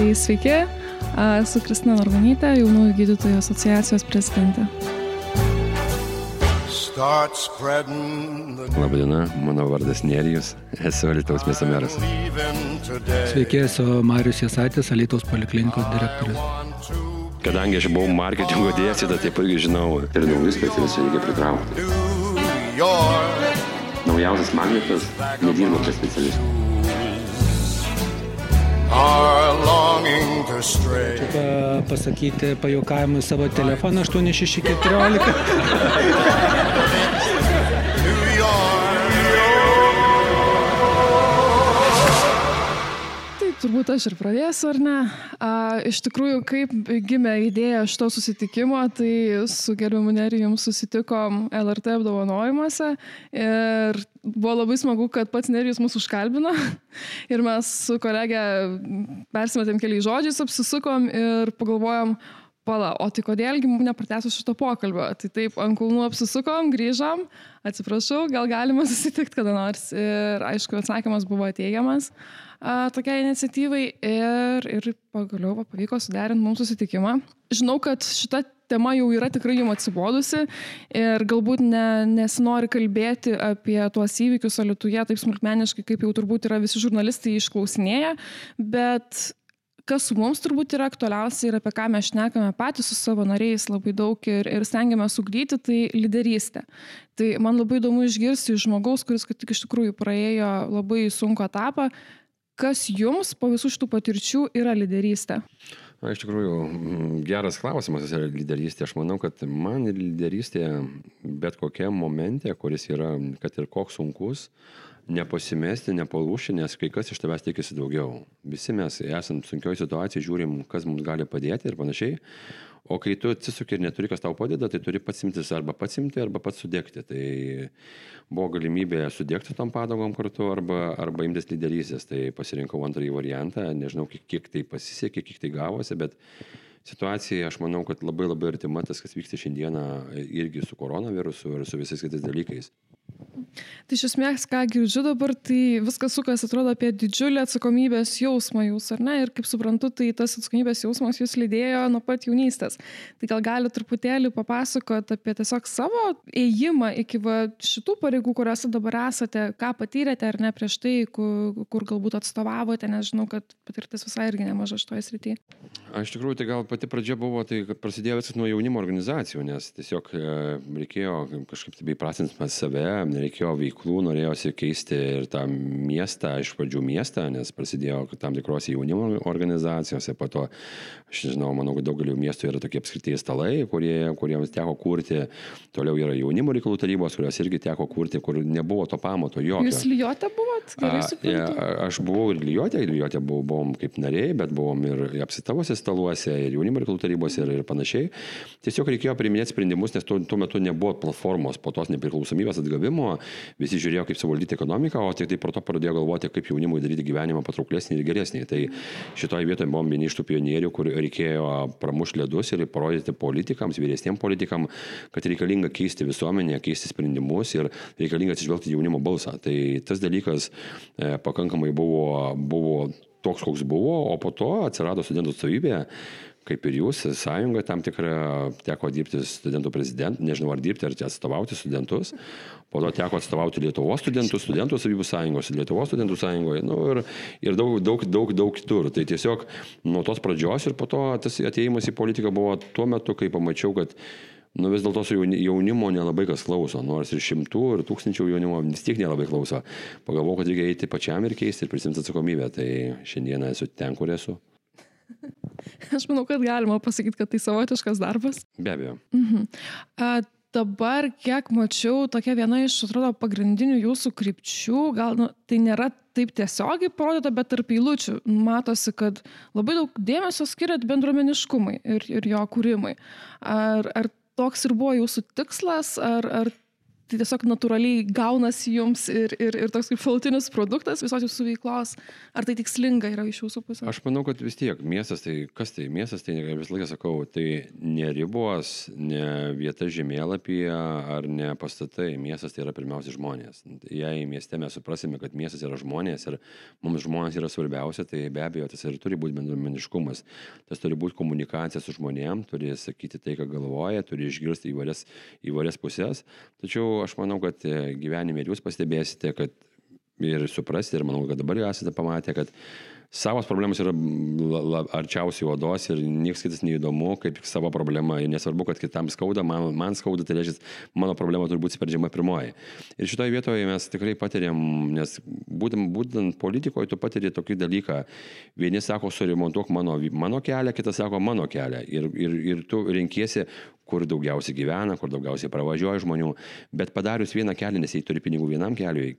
Tai sveiki, esu Kristina Norvanytė, jaunųjų gydytojų asociacijos prezidentė. Labadiena, mano vardas Nerijus, esu Alitaus miesto meras. Sveiki, esu Marius Jasaitis, Alitaus poliklinikos direktorius. Kadangi aš buvau marketingo dėstyta, taip irgi žinau ir naujus specialistus reikia pritraukti. Naujausias magnetas nedirba prie specialistų. Čia pasakyti pajokavimui savo telefoną 8614. turbūt aš ir pradėsiu, ar ne? A, iš tikrųjų, kaip gimė idėja šito susitikimo, tai su gerbiamu Nerijum susitikom LRT apdovanojimuose ir buvo labai smagu, kad pats Nerijus mūsų užkalbino ir mes su kolegė persimetėm keliais žodžiais, apsisukom ir pagalvojom, pala, o tai kodėlgi nepratęsiu šito pokalbio. Tai taip, ant kulnų apsisukom, grįžom, atsiprašau, gal galima susitikti kada nors. Ir aišku, atsakymas buvo teigiamas a, tokiai iniciatyvai ir, ir pagaliau pavyko suderinti mums susitikimą. Žinau, kad šita tema jau yra tikrai jums atsibodusi ir galbūt ne, nesinori kalbėti apie tuos įvykius Alituje taip smulkmeniškai, kaip jau turbūt yra visi žurnalistai išklausinėję, bet kas mums turbūt yra aktualiausia ir apie ką mes šnekame patys su savo nariais labai daug ir, ir stengiamės sugryti, tai lyderystė. Tai man labai įdomu išgirsti iš žmogaus, kuris tik iš tikrųjų praėjo labai sunku etapą, kas jums po visų šitų patirčių yra lyderystė? Na, iš tikrųjų, geras klausimas yra lyderystė. Aš manau, kad man lyderystė bet kokiam momente, kuris yra, kad ir koks sunkus, nepasimesti, nepalūšti, nes kai kas iš tavęs tikisi daugiau. Visi mes esam sunkioje situacijoje, žiūrim, kas mums gali padėti ir panašiai. O kai tu atsisuki ir neturi, kas tau padeda, tai turi pats imtis arba pats imti, arba pats sudėkti. Tai buvo galimybė sudėkti tom padagom kartu arba, arba imtis lyderystės. Tai pasirinkau antrąjį variantą, nežinau, kiek, kiek tai pasisekė, kiek tai gavosi, bet situacija, aš manau, kad labai labai artima tas, kas vyksta šiandieną irgi su koronavirusu ir su visais kitais dalykais. Tai iš esmės, ką girdžiu dabar, tai viskas sukas, atrodo, apie didžiulį atsakomybės jausmą jūs, ar ne? Ir kaip suprantu, tai tas atsakomybės jausmas jūs lydėjo nuo pat jaunystės. Tai gal gali truputėlį papasakot apie tiesiog savo ėjimą iki va, šitų pareigų, kuriuose dabar esate, ką patyrėte ar ne prieš tai, kur, kur galbūt atstovavote, nes žinau, kad patirtis visai irgi nemaža šitoje srityje. Aš tikrųjų, tai gal pati pradžia buvo, tai prasidėjo viskas nuo jaunimo organizacijų, nes tiesiog e, reikėjo kažkaip tai įprasinti save, nereikėjo veiklų, norėjosi keisti ir tą miestą, iš pradžių miestą, nes prasidėjo tam tikros jaunimo organizacijose, po to, aš žinau, manau, kad daugeliu miestų yra tokie apskritai stalai, kurie, kuriems teko kurti, toliau yra jaunimo reikalų tarybos, kurios irgi teko kurti, kur nebuvo to pamato jokio. Jūs lyjote buvot? A, ja, aš buvau ir lyjote, ir lyjote buvau, buvom kaip nariai, bet buvom ir apsitavusi staluose, ir jaunimo reikalų tarybose, ir, ir panašiai. Tiesiog reikėjo priminėti sprendimus, nes tuo, tuo metu nebuvo platformos po tos nepriklausomybės atgavimo, visi žiūrėjo, kaip suvaldyti ekonomiką, o tik tai po to pradėjo galvoti, kaip jaunimui daryti gyvenimą patrauklesnį ir geresnį. Tai šitoje vietoje buvom vieni iš tų pionierių, kur reikėjo pramušti ledus ir parodyti politikams, vyresniems politikams, kad reikalinga keisti visuomenę, keisti sprendimus ir reikalinga atsižvelgti jaunimo balsą. Tai tas dalykas e, pakankamai buvo, buvo toks, koks buvo, o po to atsirado studentų atstovybė, kaip ir jūs, sąjunga tam tikrą teko dirbti studentų prezidentų, nežinau ar dirbti, ar atstovauti studentus, po to teko atstovauti Lietuvos studentus, studentų savybių sąjungos, Lietuvos studentų sąjungoje nu, ir, ir daug, daug, daug, daug kitur. Tai tiesiog nuo tos pradžios ir po to tas ateimas į politiką buvo tuo metu, kai pamačiau, kad nu vis dėlto su jaunimo nelabai kas klauso, nors ir šimtų, ir tūkstančių jaunimo vis tiek nelabai klauso. Pagalvojau, kad reikia eiti pačiam ir keisti ir prisimti atsakomybę. Tai šiandieną esu ten, kur esu. Aš manau, kad galima pasakyti, kad tai savotiškas darbas. Be abejo. Mhm. A, dabar, kiek mačiau, tokia viena iš, atrodo, pagrindinių jūsų krypčių, gal nu, tai nėra taip tiesiogiai parodyta, bet tarp eilučių matosi, kad labai daug dėmesio skiriat bendruomeniškumui ir, ir jo kūrimui. Ar, ar toks ir buvo jūsų tikslas, ar, ar tai tiesiog natūraliai gaunasi jums ir, ir, ir toks kaip šalutinis produktas visos jūsų veiklos? Ar tai tikslinga yra iš jūsų pusės? Aš manau, kad vis tiek miestas, tai kas tai miestas, tai visą laiką sakau, tai ne ribos, ne vieta žemėlapyje ar ne pastatai. Miestas tai yra pirmiausia žmonės. Jei mieste mes suprasime, kad miestas yra žmonės ir mums žmonės yra svarbiausia, tai be abejo tas ir turi būti bendruomeniškumas. Tas turi būti komunikacija su žmonėm, turi sakyti tai, ką galvoja, turi išgirsti įvairias, įvairias pusės. Tačiau aš manau, kad e, gyvenime ir jūs pastebėsite, kad ir suprasti, ir manau, kad dabar jau esate pamatę, kad savos problemos yra arčiausiai odos ir niekas kitas neįdomu, kaip savo problema. Ir nesvarbu, kad kitam skauda, man, man skauda, tai reiškia, mano problema turi būti sprendžiama pirmoji. Ir šitoje vietoje mes tikrai patiriam, nes būtent, būtent politikoje tu patiri tokį dalyką. Vieni sako, suremontuok mano, mano kelią, kitas sako mano kelią. Ir, ir, ir tu renkiesi, kur daugiausiai gyvena, kur daugiausiai pravažiuoja žmonių. Bet padarius vieną kelią, nes jei turi pinigų vienam keliui,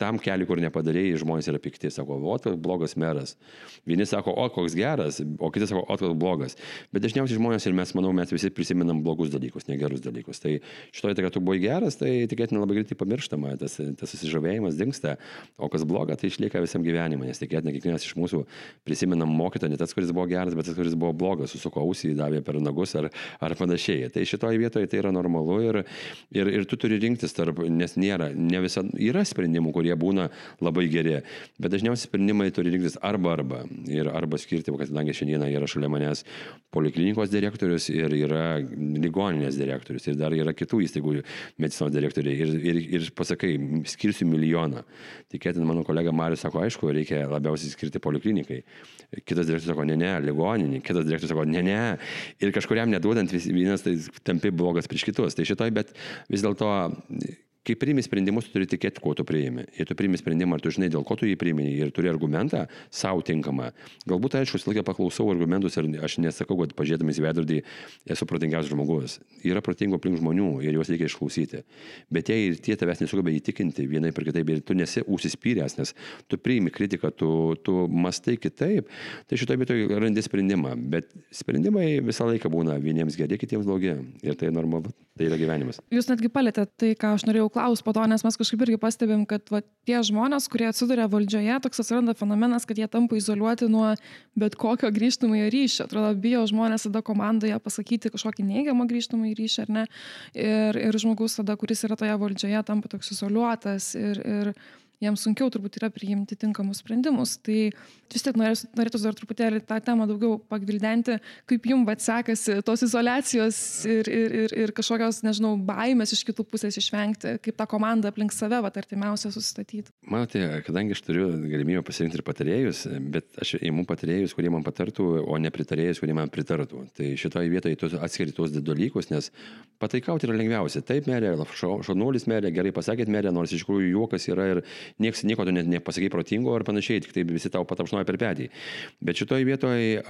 tam keliui, kur nepadarėjai, žmonės yra pikti, sako, o, tai blogas meras. Vieni sako, o, koks geras, o kiti sako, o, koks blogas. Bet dažniausiai žmonės ir mes, manau, mes visi prisimenam blogus dalykus, negerus dalykus. Tai šitoje tai, kad tu buvai geras, tai tikėtina labai greitai pamirštama, tas, tas susižavėjimas dinksta, o kas bloga, tai išlieka visam gyvenimui, nes tikėtina kiekvienas iš mūsų prisimenam mokytą, ne tas, kuris buvo geras, bet tas, kuris buvo blogas, susuko ausį, davė per nagus ar, ar panašiai. Tai šitoje vietoje tai yra normalu ir, ir, ir tu turi rinktis tarp, nes nėra, ne visada yra sprendimų, kurie kurie būna labai geri. Bet dažniausiai sprendimai turi rinktis arba arba. Ir arba skirti, kadangi šiandieną yra šalia manęs poliklinikos direktorius ir yra ligoninės direktorius ir dar yra kitų įstaigų medicinos direktoriai. Ir, ir, ir pasakai, skirsiu milijoną. Tikėtina, mano kolega Marius sako, aišku, reikia labiausiai skirti poliklinikai. Kitas direktorius sako, ne, ne, ligoninį. Kitas direktorius sako, ne, ne. Ir kažkuriam neduodant vienas tai tampi blogas prieš kitus. Tai šitoj, bet vis dėlto kai priimi sprendimus, tu turi tikėti, ko tu priimi. Jei tu priimi sprendimą, ar tu žinai, dėl ko tu jį priimi ir turi argumentą savo tinkamą. Galbūt, aišku, visą laiką paklausau argumentus ir aš nesakau, kad pažiūrėdamas į veidrodį esu protingiausias žmogus. Yra protingų aplink žmonių ir juos reikia išklausyti. Bet jei ir tie tavęs nesugeba įtikinti vienai per kitaip ir tu nesi užsispyręs, nes tu priimi kritiką, tu, tu mastai kitaip, tai šitoje vietoje randi sprendimą. Bet sprendimai visą laiką būna vieniems geri, kitiems blogi. Ir tai normalu, tai yra gyvenimas. Jūs netgi palėtėte tai, ką aš norėjau klaus po to, nes mes kažkaip irgi pastebim, kad va, tie žmonės, kurie atsiduria valdžioje, toks atsiranda fenomenas, kad jie tampa izoliuoti nuo bet kokio grįžtamojo ryšio. Atrodo, bijo žmonės tada komandoje pasakyti kažkokį neigiamą grįžtamąjį ryšį ar ne. Ir, ir žmogus tada, kuris yra toje valdžioje, tampa toks izoliuotas. Ir, ir jiems sunkiau turbūt yra priimti tinkamus sprendimus. Tai vis tiek norėtųsi dar truputėlį tą temą daugiau pagvildenti, kaip jums atsekasi tos izolacijos ir, ir, ir, ir kažkokios, nežinau, baimės iš kitų pusės išvengti, kaip tą komandą aplink save, va, artimiausia susistatyti. Matote, kadangi aš turiu galimybę pasirinkti ir patarėjus, bet aš įimu patarėjus, kurie man patartų, o ne pritarėjus, kurie man pritartų. Tai šitoje vietoje atskiri tuos dalykus, nes pataikauti yra lengviausia. Taip, merė, šaunuolis merė, gerai pasakėt merė, nors iš tikrųjų juokas yra ir nieks nieko tu net nepasakai protingo ar panašiai, tik tai visi tau patapšnoja per petį. Bet šitoje vietoje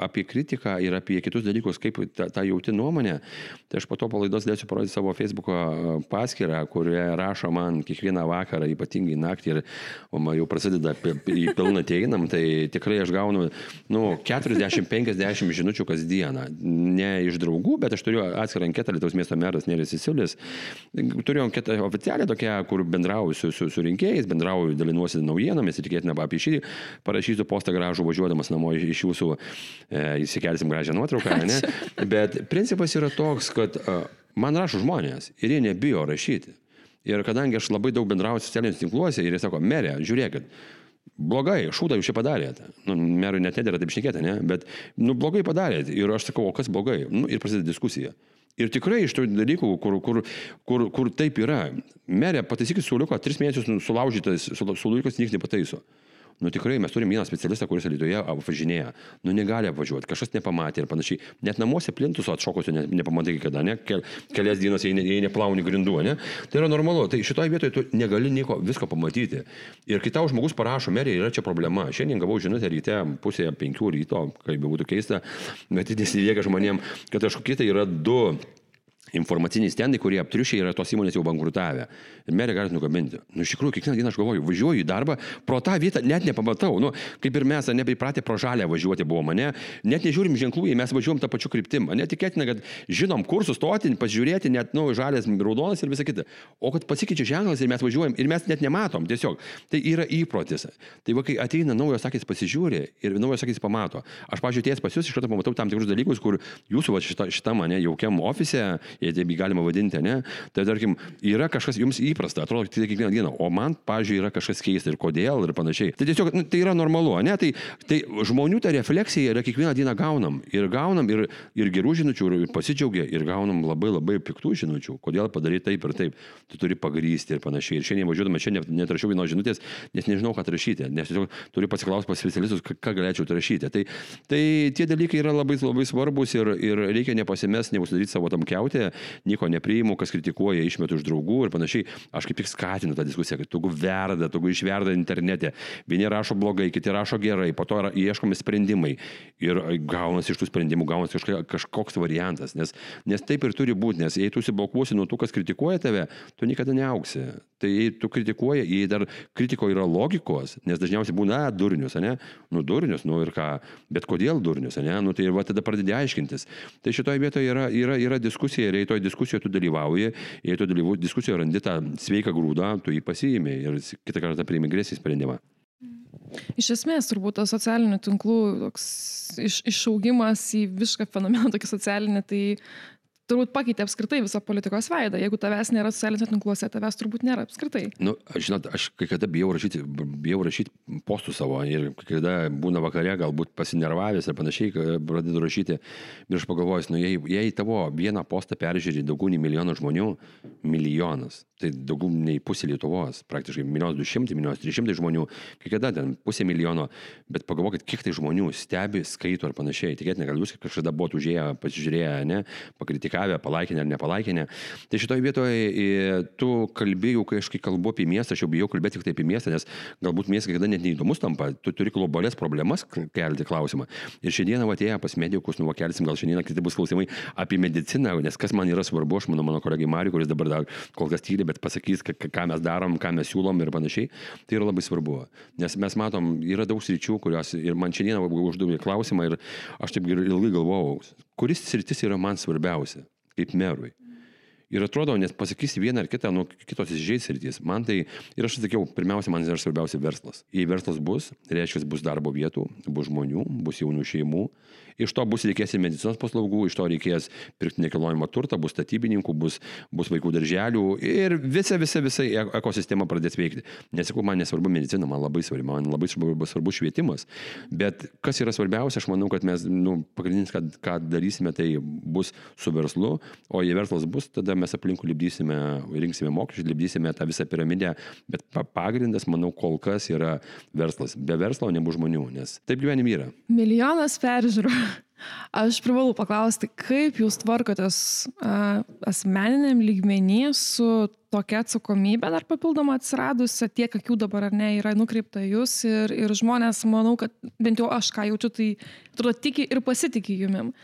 apie kritiką ir apie kitus dalykus, kaip tą, tą jauti nuomonę, tai aš po to palaidos dėsiu parodyti savo Facebook paskyrą, kurioje rašo man kiekvieną vakarą, ypatingai naktį ir jau prasideda į pilną teinam, tai tikrai aš gaunu nu, 40-50 žinučių kasdieną. Ne iš draugų, bet aš turiu atskirą anketą Lietuvos miesto meras Neris Isiulis. Turiu anketą oficialią tokią, kur bendrauju su, su, su rinkėjais, bendrauju, dalinuosi naujienomis ir tikėtina apie šį parašysiu postą gražų važiuodamas namo iš jūsų, e, įsikelsim gražią nuotrauką, ne? Bet principas yra toks, kad e, man rašo žmonės ir jie nebijo rašyti. Ir kadangi aš labai daug bendrauju socialiniuose tinkluose ir jie sako, merė, žiūrėkit, blogai, šūdą jūs čia padarėte. Nu, merui net nedėra taip šnekėti, ne? Bet, nu, blogai padarėte. Ir aš sakau, o kas blogai? Nu, ir prasideda diskusija. Ir tikrai iš tų dalykų, kur, kur, kur, kur taip yra, merė, pataisykit suliuko, tris mėnesius sulaužytas, suliukas niekas nepataiso. Nu tikrai mes turime vieną specialistą, kuris Lietuvoje apvažinėja. Nu negali apvažiuoti, kažkas nepamatė ir panašiai. Net namuose plintus atšokusio ne, nepamatai kada, ne? Kel, kelias dienas jei, ne, jei neplauni grindų, ne? Tai yra normalu. Tai šitoje vietoje tu negali nieko visko pamatyti. Ir kai tau žmogus parašo, merė, yra čia problema. Šiandien gavau žinutę ryte pusėje penkių ryto, kaip būtų keista, bet jis įveikia žmonėm, kad kažkokie tai yra du informaciniai stendai, kurie aptriušiai yra tos įmonės jau bankrutavę. Ir merė gali nukabinti. Nu, iš tikrųjų, kiekvieną dieną aš galvoju, važiuoju į darbą, pro tą vietą net nepamatau. Nu, kaip ir mes, nepripratę pro žalę važiuoti buvo mane, net nežiūrim ženklų, jei mes važiuojam tą pačiu kryptim. Netikėtina, kad žinom, kur sustoti, pažiūrėti, net, nu, žalės, raudonas ir visa kita. O kad pasikeičia ženklas ir mes važiuojam ir mes net nematom, tiesiog. Tai yra įprotis. Tai va, kai ateina naujos akis pasižiūri ir naujos akis pamato. Aš, pažiūrėjęs pas jūs, iš karto pamatau tam tikrus dalykus, kur jūsų va, šita, šita mane jaukiam ofise jei taip galima vadinti, ne? Tai tarkim, yra kažkas jums įprasta, atrodo, tai kiekvieną dieną, o man, pažiūrėjau, yra kažkas keista ir kodėl ir panašiai. Tai tiesiog nu, tai yra normalu, ne? Tai, tai žmonių ta refleksija yra kiekvieną dieną gaunam. Ir gaunam ir, ir gerų žinučių, ir pasidžiaugia, ir gaunam labai labai piktų žinučių. Kodėl padarai taip ir taip. Tu turi pagrysti ir panašiai. Ir šiandien važiuodama, šiandien netrašiau vienos žinutės, nes nežinau, ką rašyti. Nes tiesiog turiu pasiklausti pas specialistus, ką galėčiau rašyti. Tai, tai tie dalykai yra labai, labai svarbus ir, ir reikia nepasimesti, neusidaryti savo tam keutę nieko nepriimu, kas kritikuoja, išmetu iš draugų ir panašiai. Aš kaip tik skatinu tą diskusiją, kad tu verda, tu išverda internete. Vieni rašo blogai, kiti rašo gerai, po to ieškomi sprendimai. Ir gaunasi iš tų sprendimų, gaunasi kažkoks variantas. Nes, nes taip ir turi būti, nes jei tu užsiblokuosi nuo tų, kas kritikuoja tave, tu niekada neauksi. Tai jei tu kritikuoji, jei dar kritiko yra logikos, nes dažniausiai būna durnius, ne? Nu, durnius, nu ir ką, bet kodėl durnius, ne? Nu, tai va tada pradedi aiškintis. Tai šitoje vietoje yra, yra, yra diskusija ir jei toj diskusijoje tu dalyvauji, jei tu dalyvauji diskusijoje randi tą sveiką grūdą, tu jį pasiimi ir kitą kartą priimi grėsį sprendimą. Iš esmės, turbūt tas socialinių tinklų toks iš, išaugimas į višką fenomeną, tokį socialinį, tai turbūt pakeitė apskritai visą politikos veidą. Jeigu tavęs nėra socialiniuose tinkluose, tavęs turbūt nėra apskritai. Nu, žinot, aš kai kada bijau rašyti, bijau rašyti postų savo ir kai kada būna vakare, galbūt pasinervavęs ir panašiai, pradedu rašyti ir aš pagalvoju, nu, jei, jei tavo vieną postą peržiūri daugiau nei milijoną žmonių, milijonas, tai daugiau nei pusė Lietuvos, praktiškai milijonas du šimtai, milijonas trys šimtai žmonių, kai kada ten pusė milijono, bet pagalvokit, kiek tai žmonių stebi, skaito ir panašiai. Tikėtina, gal jūs kažkada buvote užėję, pasižiūrėję, ne, pakritikavę komentavę, palaikinę ar nepalaikinę. Tai šitoje vietoje tu kalbėjau, kai aš kai kalbu apie miestą, aš jau bijau kalbėti tik tai apie miestą, nes galbūt miestas kada net neįdomus tampa, tu turi globales problemas kelti klausimą. Ir šiandieną atėję pas medikus, nu, kelsim, gal šiandieną kiti bus klausimai apie mediciną, nes kas man yra svarbu, aš manau, mano kolegai Mariu, kuris dabar dar kol kas tyli, bet pasakys, ką mes darom, ką mes siūlom ir panašiai, tai yra labai svarbu. Nes mes matom, yra daug sričių, kurios ir man šiandieną uždavė klausimą ir aš taip ilgai galvojau, kuris sritis yra man svarbiausia kaip merui. Ir atrodo, nes pasakysi vieną ar kitą, nu, kitos įžeis rytis. Man tai, ir aš sakiau, pirmiausia, man yra svarbiausia verslas. Jei verslas bus, reiškia, bus darbo vietų, bus žmonių, bus jaunų šeimų, Iš to bus reikės ir medicinos paslaugų, iš to reikės pirkti nekilnojamą turtą, bus statybininkų, bus, bus vaikų darželių ir visa, visa, visa e, ekosistema pradės veikti. Nesakau, man nesvarbu medicina, man labai svarbu, man labai svarbu, svarbu švietimas. Bet kas yra svarbiausia, aš manau, kad mes, nu, pagrindinis, kad, ką darysime, tai bus su verslu, o jei verslas bus, tada mes aplinkų libdysime, rinksime mokesčius, libdysime tą visą piramidę, bet pagrindas, manau, kol kas yra verslas. Be verslo nebus žmonių, nes taip gyvenime yra. Milijonas peržiūrų. Aš privalau paklausti, kaip jūs tvarkotės uh, asmeniniam lygmenį su tokia atsakomybė dar papildoma atsiradusi, tiek akių dabar ar ne yra nukreipta jūs ir, ir žmonės, manau, kad bent jau aš ką jaučiu, tai atrodo tiki ir pasitikė jumim.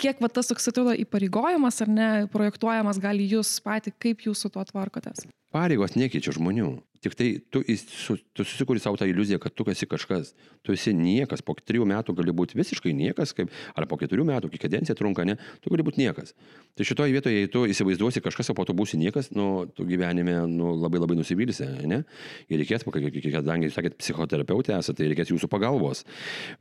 Kiek va, tas toks atrodo įpareigojimas ar ne, projektuojamas gali jūs pati, kaip jūs su tuo tvarkotės? Pareigos nekeičia žmonių. Tik tai tu, tu susikuri savo tą iliuziją, kad tu esi kažkas. Tu esi niekas. Po trijų metų gali būti visiškai niekas, kaip, ar po keturių metų, kai kadencija trunka, ne, tu gali būti niekas. Tai šitoje vietoje, jei tu įsivaizduosi kažkas, o po to būsi niekas, nu, tu gyvenime nu, labai labai nusivylysi, ne? Ir reikės, kadangi jūs sakėt, psichoterapeutė esate, tai reikės jūsų pagalbos.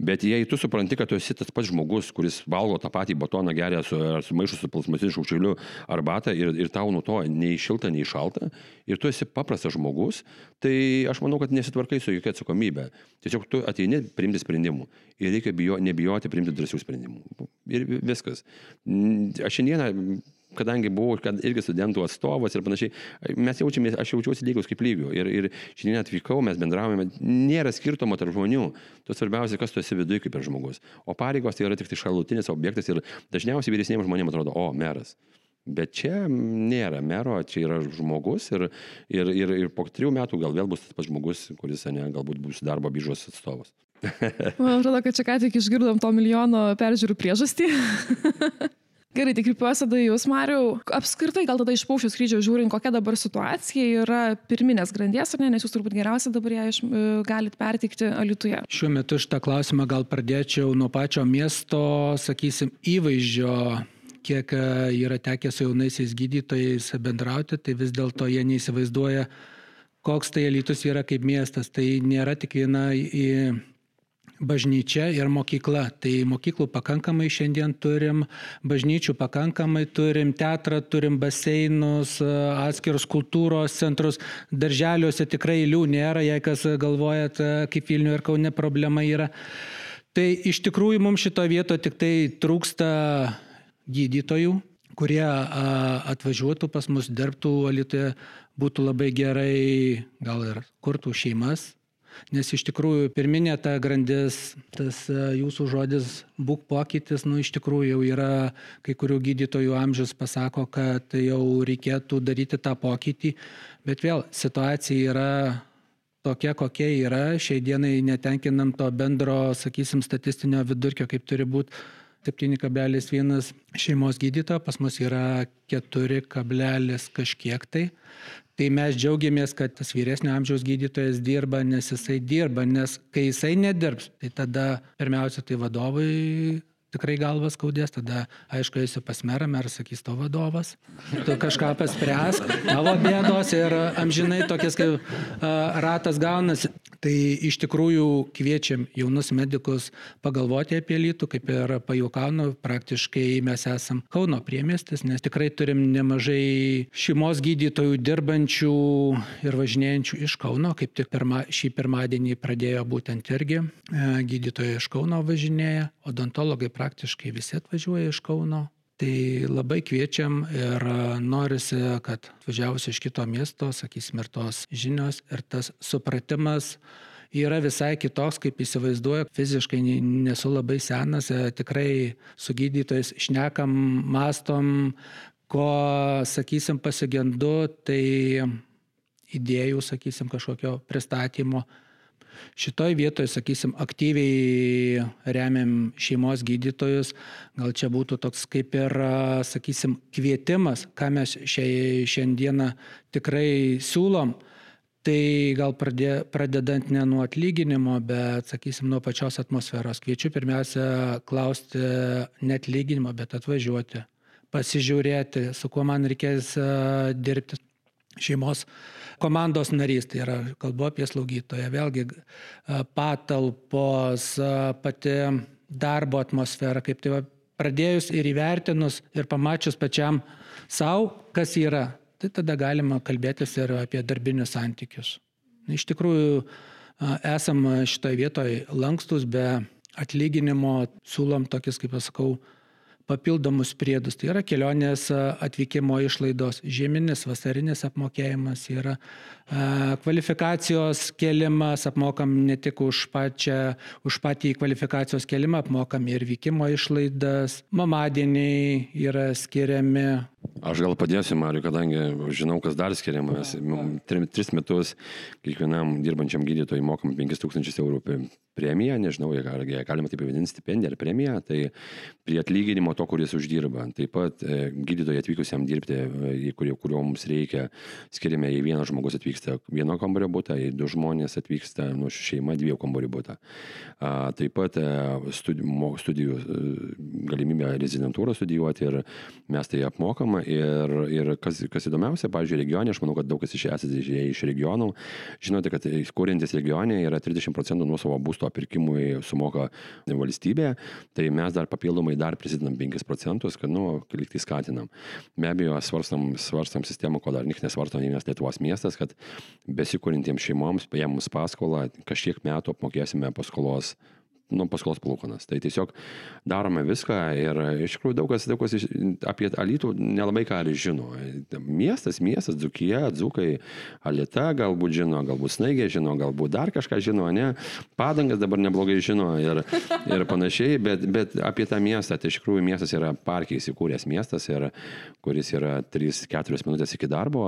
Bet jei tu supranti, kad tu esi tas pats žmogus, kuris valgo tą patį batoną geria su, su maišu su plasmasiniu šaukšteliu arbatą ir, ir tau nuo to nei šilta, nei šalta, ir tu esi paprastas žmogus, tai aš manau, kad nesitvarkai su jokia atsakomybė. Tiesiog tu ateini priimti sprendimų ir reikia bijo, nebijoti priimti drąsių sprendimų. Ir viskas. Aš šiandieną kadangi buvau kad irgi studentų atstovas ir panašiai, mes jaučiamės, aš jaučiuosi lygus kaip lygių. Ir, ir šiandien atvykau, mes bendravome, nėra skirtumo tarp žmonių. Tu svarbiausia, kas tu esi viduje kaip ir žmogus. O pareigos tai yra tik tai šalutinis objektas ir dažniausiai vyresniems žmonėms atrodo, o, meras. Bet čia nėra mero, čia yra žmogus ir, ir, ir, ir po trijų metų gal vėl bus tas pats žmogus, kuris ne, galbūt bus darbo biržos atstovas. Man atrodo, kad čia ką tik išgirdom to milijono peržiūrų priežastį. Gerai, tai kreipiuosi tada jūs, Mariu. Apskritai, gal tada iš paukščio skrydžio žiūrint, kokia dabar situacija yra pirminės grandies, ar ne, nes jūs turbūt geriausiai dabar ją iš, e, galite pertikti Alituje. Šiuo metu šitą klausimą gal pradėčiau nuo pačio miesto, sakysim, įvaizdžio kiek e, yra tekę su jaunaisiais gydytojais bendrauti, tai vis dėlto jie neįsivaizduoja, koks tai elitus yra kaip miestas. Tai nėra tik viena bažnyčia ir mokykla. Tai mokyklų pakankamai šiandien turim, bažnyčių pakankamai turim, teatrą turim, baseinus, atskirus kultūros centrus, darželiuose tikrai eilių nėra, jei kas galvojat, kaip Vilniuje ir Kaune problema yra. Tai iš tikrųjų mums šito vieto tik tai trūksta gydytojų, kurie atvažiuotų pas mus, dirbtų Alitoje, būtų labai gerai, gal ir kurtų šeimas, Nes iš tikrųjų pirminė ta grandis, tas jūsų žodis būk pokytis, nu iš tikrųjų jau yra, kai kurių gydytojų amžius pasako, kad jau reikėtų daryti tą pokytį, bet vėl situacija yra tokia, kokia yra, šiai dienai netenkinam to bendro, sakysim, statistinio vidurkio, kaip turi būti 7,1 šeimos gydytojo, pas mus yra 4, kažkiek tai. Tai mes džiaugiamės, kad tas vyresnio amžiaus gydytojas dirba, nes jisai dirba, nes kai jisai nedirbs, tai tada pirmiausia tai vadovai tikrai galvas skaudės, tada aišku, eisiu pas merą, meras sakys, to vadovas, tu kažką paspręsk, tavo bėdos ir amžinai tokias kaip uh, ratas gaunasi. Tai iš tikrųjų kviečiam jaunus medikus pagalvoti apie lytų, kaip ir pajukaunu, praktiškai mes esam Kauno priemestis, nes tikrai turim nemažai šeimos gydytojų dirbančių ir važinėjančių iš Kauno, kaip tik pirma, šį pirmadienį pradėjo būtent irgi gydytojai iš Kauno važinėja, odontologai praktiškai visi atvažiuoja iš Kauno. Tai labai kviečiam ir norisi, kad atvažiavus iš kito miesto, sakysim, ir tos žinios, ir tas supratimas yra visai kitoks, kaip įsivaizduoju. Fiziškai nesu labai senas, e, tikrai su gydytojais šnekam, mastom, ko, sakysim, pasigendu, tai idėjų, sakysim, kažkokio pristatymo Šitoj vietoje, sakysim, aktyviai remiam šeimos gydytojus. Gal čia būtų toks kaip ir, sakysim, kvietimas, ką mes šiai, šiandieną tikrai siūlom. Tai gal pradė, pradedant ne nuo atlyginimo, bet, sakysim, nuo pačios atmosferos. Kviečiu pirmiausia klausti ne atlyginimo, bet atvažiuoti, pasižiūrėti, su kuo man reikės dirbti šeimos komandos narys, tai yra kalbu apie slaugytoją, vėlgi patalpos, pati darbo atmosfera, kaip tai va, pradėjus ir įvertinus ir pamačius pačiam savo, kas yra, tai tada galima kalbėtis ir apie darbinius santykius. Iš tikrųjų, esam šitoje vietoje lankstus, be atlyginimo siūlom tokius, kaip aš sakau, papildomus priedus. Tai yra kelionės atvykimo išlaidos, žieminis, vasarinis apmokėjimas, yra kvalifikacijos kelimas, apmokam ne tik už, pačią, už patį kvalifikacijos kelimą, apmokam ir vykimo išlaidas, mamadieniai yra skiriami. Aš gal padėsiu, Mariu, kadangi žinau, kas dar skiriamas. Tris metus kiekvienam dirbančiam gydytojui mokam 5000 eurų premiją, nežinau, ar galima taip vadinti stipendiją ar premiją, tai prie atlyginimo to, kuris uždirba. Taip pat e, gydytojai atvykusiam dirbti, e, kurio, kurio mums reikia, skiriame, jei vienas žmogus atvyksta vieno kambario būtą, jei du žmonės atvyksta nu, šeima dviejų kambarių būtą. Taip pat e, studijų, studijų galimybę rezidentūrą studijuoti ir mes tai apmokam. Ir, ir kas, kas įdomiausia, pavyzdžiui, regione, aš manau, kad daug kas iš esate iš regionų, žinote, kad kūrintis regione yra 30 procentų nuo savo būsto pirkimui sumoka valstybė, tai mes dar papildomai dar prisidedam 5 procentus, kad, nu, liktai skatinam. Be abejo, svarstam, svarstam sistemą, ko dar nik nesvarsto nei mes Lietuvos miestas, kad besikūrintiems šeimoms, paėmus paskolą, kažkiek metų apmokėsime paskolos nu, paskolos palūkanas. Tai tiesiog darome viską ir iš tikrųjų daug kas, daug kas apie Alytų nelabai ką ir žino. Miestas, miestas, Dzukija, Dzukai, Alita galbūt žino, galbūt Snaigė žino, galbūt dar kažką žino, ne, padangas dabar neblogai žino ir, ir panašiai, bet, bet apie tą miestą, tai iš tikrųjų miestas yra parkiai įsikūręs miestas, ir, kuris yra 3-4 minutės iki darbo,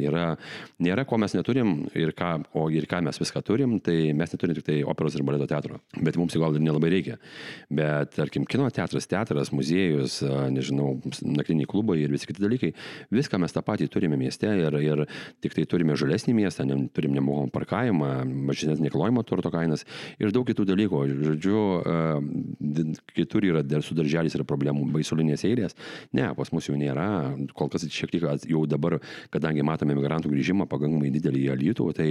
yra, nėra ko mes neturim ir ką, o ir ką mes viską turim, tai mes neturim tik tai operos ir baleto teatro. Bet mums gal ir nelabai reikia. Bet, tarkim, kino teatras, teatras, muziejus, nežinau, naktiniai klubai ir visi kiti dalykai, viską mes tą patį turime mieste ir, ir tik tai turime žalesnį miestą, ne, turim nemokamą parkavimą, mažesnės nekilnojimo turto kainas ir daug kitų dalykų. Žodžiu, kitur yra su darželiais yra problemų, baisulinės eilės. Ne, pas mus jų nėra. Kol kas šiek tiek jau dabar, kadangi matome migrantų grįžimą pakankamai didelį į Alytų, tai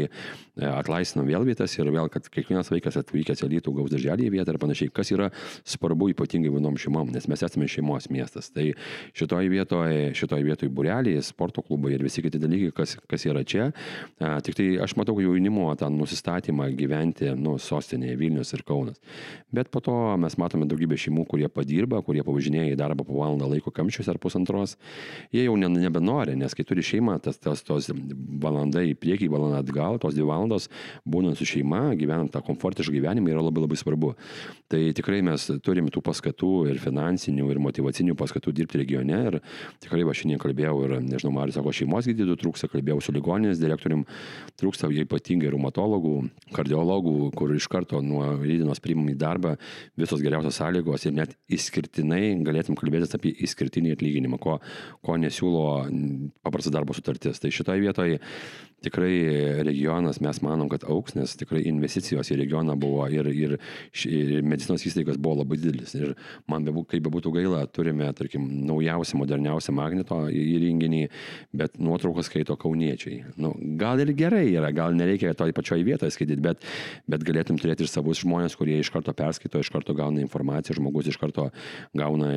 atlaisvinam vėl vietas ir vėl, kad kiekvienas vaikas atvykęs į Alytų gaus darželį vietą ir panašiai, kas yra svarbu ypatingai vienom šeimom, nes mes esame šeimos miestas. Tai šitoje vietoje, šitoje vietoje bureliai, sporto klubai ir visi kiti dalykai, kas, kas yra čia. A, tik tai aš matau jaunimo tą nusistatymą gyventi nu, sostinėje Vilnius ir Kaunas. Bet po to mes matome daugybę šeimų, kurie padirba, kurie pavažinėja į darbą po valandą laiko kamščius ar pusantros. Jie jau nebenori, nes kai turi šeimą, tas, tas tos valanda į priekį, valanda atgal, tos dvi valandos būnant su šeima, gyvenant tą komfortišką gyvenimą yra labai labai svarbu. Tai tikrai mes turime tų paskatų ir finansinių, ir motivacinių paskatų dirbti regione. Ir tikrai va šiandien kalbėjau ir, nežinau, Marius sako, šeimos gydytojų trūksta, kalbėjau su ligoninės direktorium, trūksta ypatingai reumatologų, kardiologų, kur iš karto nuo rydienos priimami į darbą visos geriausios sąlygos ir net išskirtinai galėtum kalbėtis apie išskirtinį atlyginimą, ko, ko nesiūlo paprasta darbo sutartis. Tai šitoje vietoje tikrai regionas mes manom, kad auks, nes tikrai investicijos į regioną buvo ir, ir, ir medicinos įstaigas buvo labai didelis. Ir man, be, kaip bebūtų gaila, turime, tarkim, naujausią, moderniausią magnito įrenginį, bet nuotraukas skaito kauniečiai. Nu, gal ir gerai yra, gal nereikia toj pačioj vietoje skaityti, bet, bet galėtum turėti ir savus žmonės, kurie iš karto perskaito, iš karto gauna informaciją, žmogus iš karto gauna,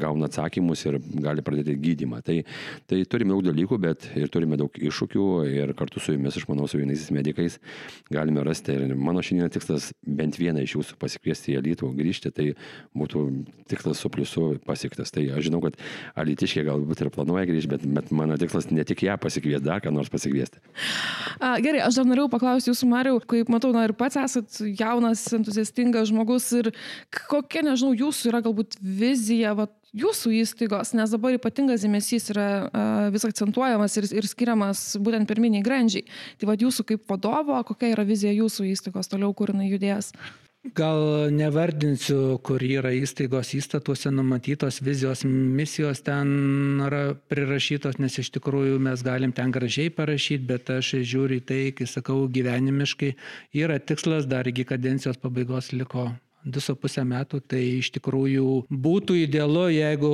gauna atsakymus ir gali pradėti gydimą. Tai, tai turime daug dalykų, bet ir turime daug iššūkių ir kartu su jumis, aš manau, su jaunaisiais medikais galime rasti. Ir mano šiandien tikslas bent vieną iš jūsų pasikviesti į Alytų, grįžti, tai būtų tikslas su pliusu pasiektas. Tai aš žinau, kad Alytiškiai galbūt ir planuoja grįžti, bet, bet mano tikslas ne tik ją pasikviesti, dar ką nors pasikviesti. A, gerai, aš dar norėjau paklausti jūsų, Mariu, kaip matau, na ir pats esat jaunas, entuziastingas žmogus ir kokia, nežinau, jūsų yra galbūt vizija, va, jūsų įstaigos, nes dabar ypatingas dėmesys yra vis akcentuojamas ir, ir skiriamas būtent pirminiai grandžiai. Tai vad jūsų kaip vadovo, kokia yra vizija jūsų įstaigos toliau, kur jinai judės? Gal nevardinsiu, kur yra įstaigos įstatuose numatytos vizijos, misijos ten yra prirašytos, nes iš tikrųjų mes galim ten gražiai parašyti, bet aš žiūriu į tai, kai sakau gyvenimiškai, yra tikslas dar iki kadencijos pabaigos liko 2,5 metų, tai iš tikrųjų būtų idealu, jeigu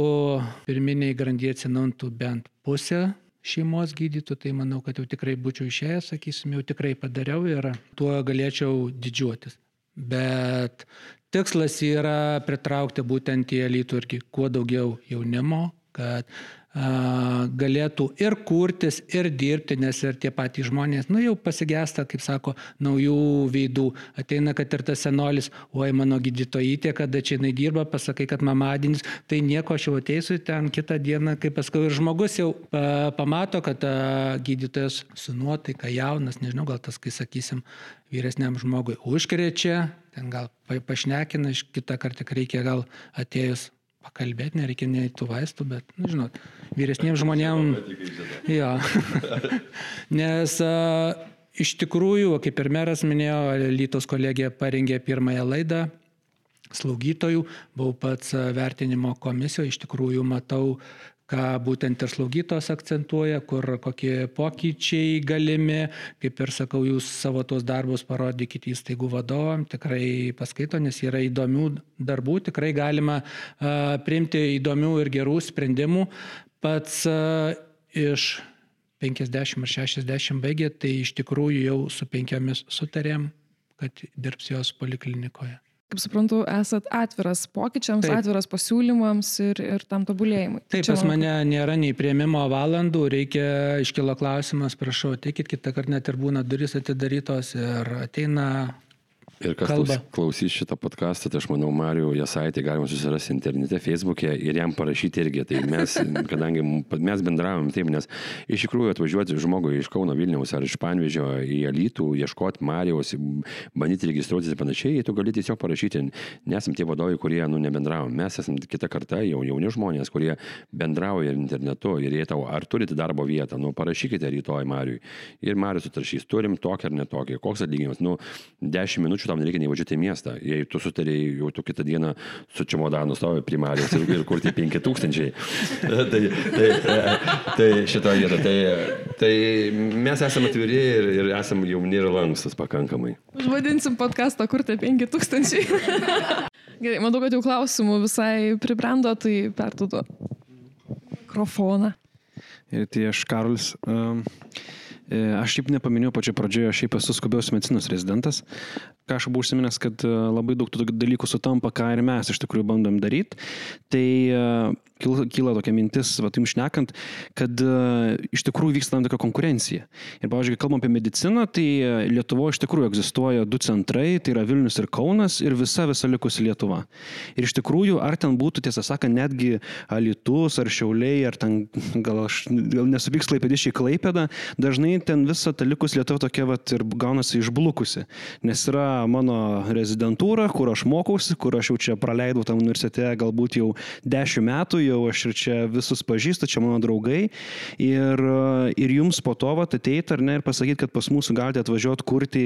pirminiai grandyje atsinautų bent pusę šeimos gydytų, tai manau, kad jau tikrai būčiau išėjęs, sakysim, jau tikrai padariau ir tuo galėčiau didžiuotis. Bet tikslas yra pritraukti būtent į elitų irgi kuo daugiau jaunimo, kad galėtų ir kurtis, ir dirbti, nes ir tie patys žmonės, nu jau pasigesta, kaip sako, naujų veidų. Ateina, kad ir tas senolis, oi mano gydytojytė, kada čia jinai dirba, pasakai, kad mamadienis, tai nieko aš jau ateisiu ten kitą dieną, kaip paskui ir žmogus jau pamato, kad gydytojas su nuotaika jaunas, nežinau, gal tas, kai sakysim, vyresniam žmogui užkrečia, ten gal pašnekina, kitą kartą reikia gal atėjus pakalbėti, nereikia nei tų vaistų, bet, nu, žinot, vyresniems žmonėms. Jo. Nes a, iš tikrųjų, kaip ir meras minėjo, Lytos kolegija parengė pirmąją laidą slaugytojų, buvau pats vertinimo komisijoje, iš tikrųjų matau, ką būtent ir slaugytos akcentuoja, kur kokie pokyčiai galimi, kaip ir sakau, jūs savo tos darbus parodykite įstaigų vadovam, tikrai paskaito, nes yra įdomių darbų, tikrai galima a, priimti įdomių ir gerų sprendimų. Pats a, iš 50 ar 60 baigė, tai iš tikrųjų jau su penkiamis sutarėm, kad dirbs jos poliklinikoje kaip suprantu, esat atviras pokyčiams, Taip. atviras pasiūlymams ir, ir tam tobulėjimui. Taip, pas mane nėra nei prieimimo valandų, reikia iškilo klausimas, prašau, teikit kitą kartą net ir būna duris atidarytos ir ateina Ir kas kalba. klausys šitą podcastą, tai aš manau, Marijų Jasaitį galima susirasti internete, Facebook'e ir jam parašyti irgi. Tai mes, kadangi mes bendravom taip, nes iš tikrųjų atvažiuoti žmogui iš Kauno Vilniaus ar iš Panvežio į Alytų, ieškoti Marijos, bandyti registruotis ir panašiai, tu gali tiesiog parašyti, nesam tie vadovai, kurie, nu, nebendravom. Mes esame kita karta, jau jauni žmonės, kurie bendrauja internetu ir jie tau, ar turite darbo vietą, nu, parašykite rytoj Marijui. Ir Marijus atrašys, turim tokį ar netokį, koks atlyginimas, nu, 10 minučių tau nereikia nevažiuoti į miestą. Jei tu sutarėjai jau tu kitą dieną su čemodanu stovi primarijos ir, ir kur tie 5000. tai, tai, tai šitoje vietoje. Tai, tai mes esame atviri ir, ir esame jauni ir lankstus pakankamai. Užvadinsim podcastą, kur tie 5000. Gerai, matau, kad jau klausimų visai pribrendo, tai perduodu mikrofoną. Ir tai aš Karolis. Um, Aš šiaip nepaminėjau pačioje pradžioje, aš šiaip esu skubios medicinos rezidentas. Ką aš buvau užsiminęs, kad e, labai daug tų dalykų sutampa, ką ir mes iš tikrųjų bandom daryti. Tai uh, kyla tokia mintis, va, jums šnekant, kad uh, iš tikrųjų vyksta tam tikra konkurencija. Ir, pavyzdžiui, kalbam apie mediciną, tai Lietuvoje iš tikrųjų egzistuoja du centrai, tai yra Vilnius ir Kaunas ir visa visa likusi Lietuva. Ir iš tikrųjų, ar ten būtų, tiesą sakant, netgi Alitus ar Šiauliai, ar ten gal aš gal nesuvyks klaipėdišiai klaipėda, dažnai ten visa ta likus Lietuva tokia va ir gaunasi išblukusi. Nes yra mano rezidentūra, kur aš mokausi, kur aš jau čia praleidau tam universitete galbūt jau dešimt metų, jau aš ir čia visus pažįstu, čia mano draugai. Ir, ir jums po to vat ateiti ar ne ir pasakyti, kad pas mūsų galite atvažiuoti kurti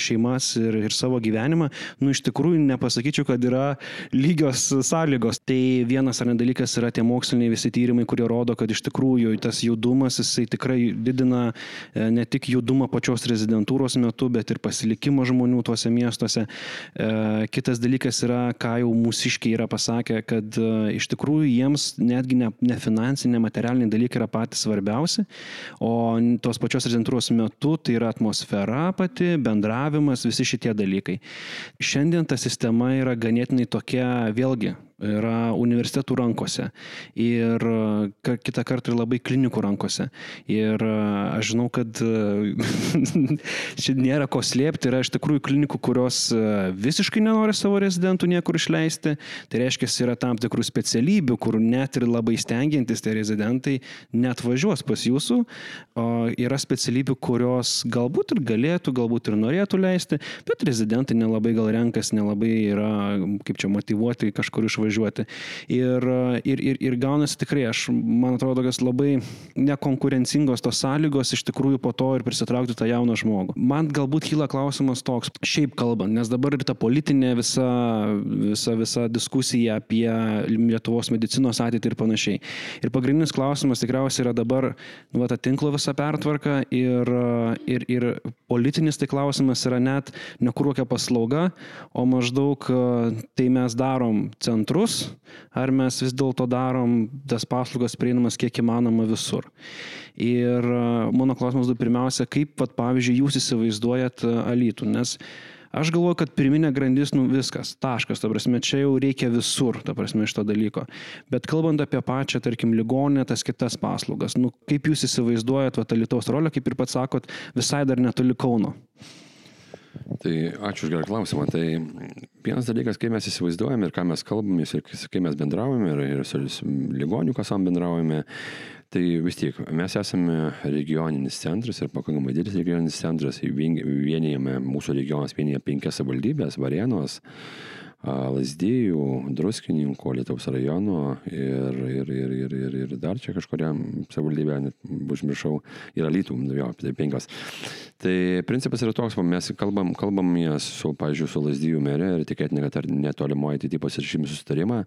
šeimas ir, ir savo gyvenimą, nu iš tikrųjų nepasakyčiau, kad yra lygios sąlygos. Tai vienas ar ne dalykas yra tie moksliniai visi tyrimai, kurie rodo, kad iš tikrųjų tas judumas jisai tikrai didina e, ne tik judumą pačios rezidentūros metu, bet ir pasilikimą žmonių tuose miestuose. E, kitas dalykas yra, ką jau mūsiškiai yra pasakę, kad e, iš tikrųjų jiems netgi ne, ne finansiniai, materialiniai dalykai yra patys svarbiausi, o tos pačios rezidentūros metu tai yra atmosfera pati, bendravimas, visi šitie dalykai. Šiandien ta sistema yra ganėtinai tokia, vėlgi, yra universitetų rankose ir kitą kartą ir labai klinikų rankose. Ir aš žinau, kad čia nėra ko slėpti, yra iš tikrųjų klinikų, kurios visiškai nenori savo rezidentų niekur išleisti. Tai reiškia, yra tam tikrų specialybių, kur net ir labai stengiantis tie rezidentai net važiuos pas jūsų. Yra specialybių, kurios galbūt ir galėtų, galbūt ir norėtų leisti, bet rezidentai nelabai gal renkas, nelabai yra, kaip čia motivuoti kažkur išvažiuoti važiuoti. Ir, ir, ir, ir gaunasi tikrai, aš, man atrodo, tokios labai nekonkurencingos tos sąlygos iš tikrųjų po to ir prisitraukti tą jauną žmogų. Man galbūt kyla klausimas toks, šiaip kalbant, nes dabar ir ta politinė visa, visa, visa diskusija apie Lietuvos medicinos ateitį ir panašiai. Ir pagrindinis klausimas tikriausiai yra dabar, nu, ta tinklo visa pertvarka ir, ir, ir politinis tai klausimas yra net ne kur kokia paslauga, o maždaug tai mes darom centru centrus, ar mes vis dėlto darom tas paslaugas prieinamas kiek įmanoma visur. Ir mano klausimas du pirmiausia, kaip, vat, pavyzdžiui, jūs įsivaizduojat alytų, nes Aš galvoju, kad pirminė grandis, nu viskas, taškas, ta prasme, čia jau reikia visur, ta prasme, šito dalyko. Bet kalbant apie pačią, tarkim, ligonę, tas kitas paslaugas, nu kaip jūs įsivaizduojat, va, tą Lietuvos rolę, kaip ir pats sakot, visai dar netoli Kauno. Tai ačiū už gerą klausimą. Tai vienas dalykas, kai mes įsivaizduojame ir ką mes kalbame, ir kai mes bendraujame, ir, ir su ligonių kasam bendraujame, tai vis tiek mes esame regioninis centras ir pakankamai didelis regioninis centras, vienijame, mūsų regionas vienyje penkias savivaldybės, Varėnos, Lasdėjų, Druskininkų, Lietuvos rajono ir, ir, ir, ir, ir, ir dar čia kažkuriam savivaldybė, net užmiršau, yra lytų, jo, tai penkios. Tai principas yra toks, mes kalbam, kalbam su, pažiūrėjau, su Lasdėjų merė ir tikėtina, kad ar netolimoje ateityje pasirašym susitarimą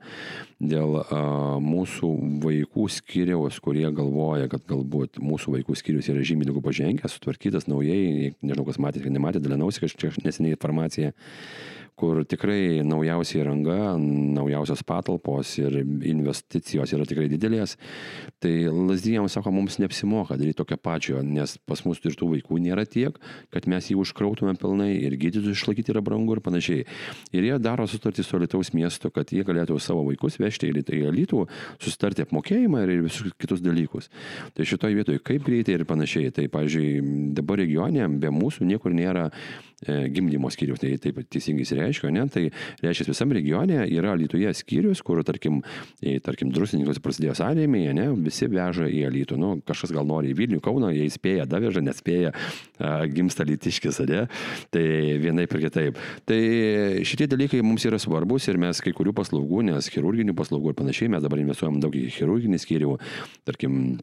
dėl a, mūsų vaikų skiriaus, kurie galvoja, kad galbūt mūsų vaikų skiriaus yra žymiai daugiau pažengęs, sutvarkytas naujai, nežinau, kas matėte, kad nematėte, dalinausi kažkiek neseniai informaciją kur tikrai naujausia įranga, naujausios patalpos ir investicijos yra tikrai didelės, tai lasdijams sako, mums neapsimoka daryti tokio pačio, nes pas mus ir tų vaikų nėra tiek, kad mes jį užkrautume pilnai ir gydytojus išlaikyti yra brangu ir panašiai. Ir jie daro sutartį su Lietuvos miestu, kad jie galėtų savo vaikus vežti į Lietuvą, susitarti apmokėjimą ir visus kitus dalykus. Tai šitoje vietoje kaip greitai ir panašiai. Tai, pavyzdžiui, dabar regione be mūsų niekur nėra gimdymo skyrius, tai taip teisingai reiškia, ne? tai reiškia visam regione yra Lietuvoje skyrius, kur, tarkim, tarkim drusininkas prasidėjo sąrėmėje, ne? visi veža į Lietų, nu, kažkas gal nori į Vilnių, Kauną, jie įspėja, daveža, nespėja, gimsta lytiškis, ne? tai vienaip ir kitaip. Tai šitie dalykai mums yra svarbus ir mes kai kurių paslaugų, nes chirurginių paslaugų ir panašiai, mes dabar investuojam daug į chirurginį skyrių, tarkim,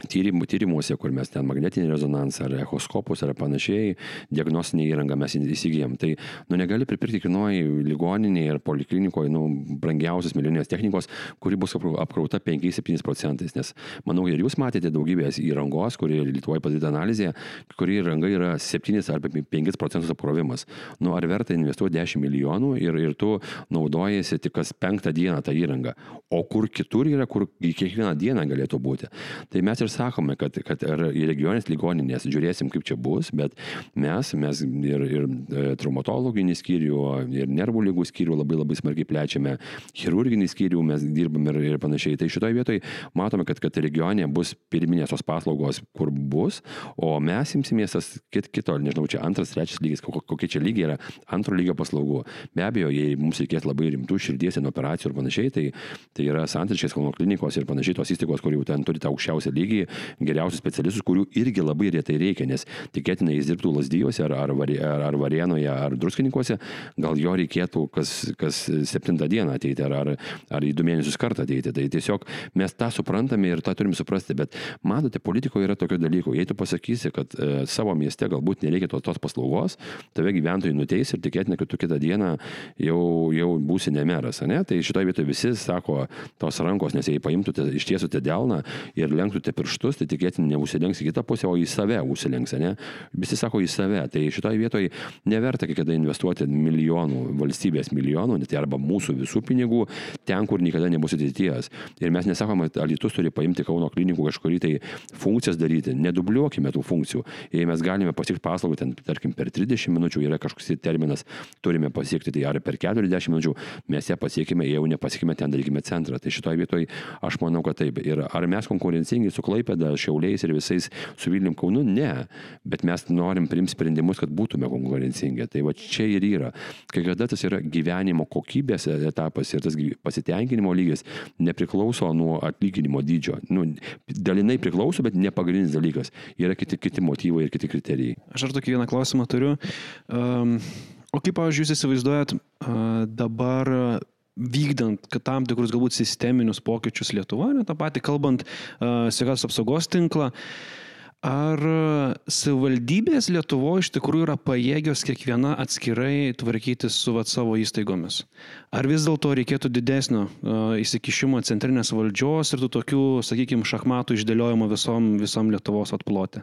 tyrimų, tyrimuose, kur mes ten magnetinį rezonansą ar echoskopus ar panašiai, diagnostinį įrangą mes įsigijom. Tai nu, negali pripirkti kiekvienoje ligoninėje ir poliklinikoje nu, brangiausios milijoninės technikos, kuri bus apkrauta 5-7 procentais. Nes manau, ir jūs matėte daugybės įrangos, kuri Lietuvoje padaryta analizė, kuri įranga yra 7 arba 5 procentus apkrovimas. Nu, ar verta investuoti 10 milijonų ir, ir tu naudojasi tik kas penktą dieną tą įrangą, o kur kitur yra, kur kiekvieną dieną galėtų būti. Tai mes ir sakome, kad, kad ir į regionės ligoninės žiūrėsim, kaip čia bus, bet mes, mes ir, ir e, traumatologinį skyrių, ir nervų lygų skyrių labai labai smarkiai plečiame, chirurginį skyrių mes dirbam ir, ir panašiai. Tai šitoje vietoje matome, kad, kad regione bus pirminės tos paslaugos, kur bus, o mes imsimės tas kit, kito, nežinau, čia antras, trečias lygis, kokie čia lygiai yra antro lygio paslaugų. Be abejo, jei mums reikės labai rimtų širdies operacijų ir panašiai, tai, tai yra santriškės kalno klinikos ir panašiai tos įstaigos, kur jau ten turi tą aukščiausią lygį irgi geriausius specialistus, kurių irgi labai retai reikia, nes tikėtina jis dirbtų Lasdyjose ar, ar, ar, ar Varienoje ar Druskininkose, gal jo reikėtų kas, kas septintą dieną ateiti ar, ar, ar į du mėnesius kartą ateiti. Tai tiesiog mes tą suprantame ir tą turim suprasti, bet matote, politikoje yra tokių dalykų. Jei tu pasakysi, kad e, savo mieste galbūt nereikia tos, tos paslaugos, tave gyventojai nuteis ir tikėtina, kad tu kitą dieną jau, jau būsi nemeras. Ne? Tai šitoje vietoje visi sako tos rankos, nes jei paimtumėte iš tiesų te delną ir lenktumėte pirštus, tai tikėtina neusilenks į kitą pusę, o į save užsilenks, ne? Visi sako į save. Tai šitoje vietoje neverta kiekviena investuoti milijonų, valstybės milijonų, tai arba mūsų visų pinigų ten, kur niekada nebus ateities. Ir mes nesakome, kad Alitus turi paimti Kauno klinikų kažkurį tai funkcijas daryti, nedubliuokime tų funkcijų. Jei mes galime pasiekti paslaugą, ten, tarkim, per 30 minučių yra kažkoks terminas, turime pasiekti tai ar per 40 minučių, mes ją pasiekime, jeigu nepasiekime, ten darykime centrą. Tai šitoje vietoje aš manau, kad taip. Ir ar mes konkurencingi su Klaipėda, Šiauliais ir visais su Vilnium Kaunu, ne. Bet mes norim priimti sprendimus, kad būtume konkurencingi. Tai va čia ir yra. Kai kada tas yra gyvenimo kokybės etapas ir tas pasitenkinimo lygis nepriklauso nuo atlyginimo dydžio. Nu, dalinai priklauso, bet ne pagrindinis dalykas. Yra kiti, kiti motyvai ir kiti kriterijai. Aš ar tokį vieną klausimą turiu. Um, o kaip, pavyzdžiui, jūs įsivaizduojat uh, dabar vykdant tam tikrus galbūt sisteminius pokyčius Lietuvoje, tą patį kalbant uh, sveikatos apsaugos tinklą, Ar savivaldybės Lietuvoje iš tikrųjų yra pajėgios kiekviena atskirai tvarkyti su vat, savo įstaigomis? Ar vis dėlto reikėtų didesnio uh, įsikišimo centrinės valdžios ir tų tokių, sakykime, šachmatų išdėliojimo visom, visom Lietuvos atplotė?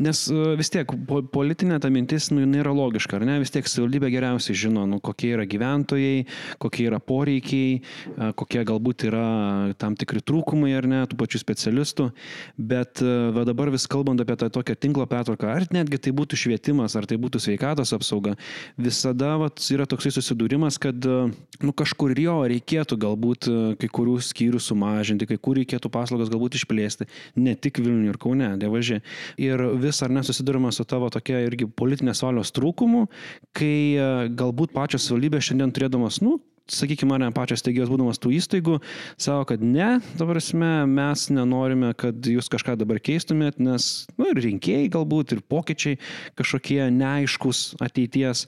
Nes uh, vis tiek po, politinė ta mintis nu, nėra logiška, ar ne? Vis tiek savivaldybė geriausiai žino, nu, kokie yra gyventojai, kokie yra poreikiai, uh, kokie galbūt yra tam tikri trūkumai ar ne, tų pačių specialistų. Bet uh, dabar vis kalbant kalbant apie tą tokią tinklo pertvarką, ar netgi tai būtų švietimas, ar tai būtų sveikatos apsauga, visada vat, yra toksai susidūrimas, kad nu, kažkur jo reikėtų galbūt kai kurių skyrių sumažinti, kai kur reikėtų paslaugas galbūt išplėsti, ne tik Vilniuje ir Kaune, dievaži. Ir vis ar nesusidurima su tavo tokia irgi politinės valios trūkumu, kai galbūt pačios savivaldybės šiandien turėdamas, nu, sakykime, mane pačios steigėjos būdamas tų įstaigų, savo, kad ne, ta prasme, mes nenorime, kad jūs kažką dabar keistumėt, nes, nu, ir rinkėjai galbūt, ir pokyčiai kažkokie neaiškus ateities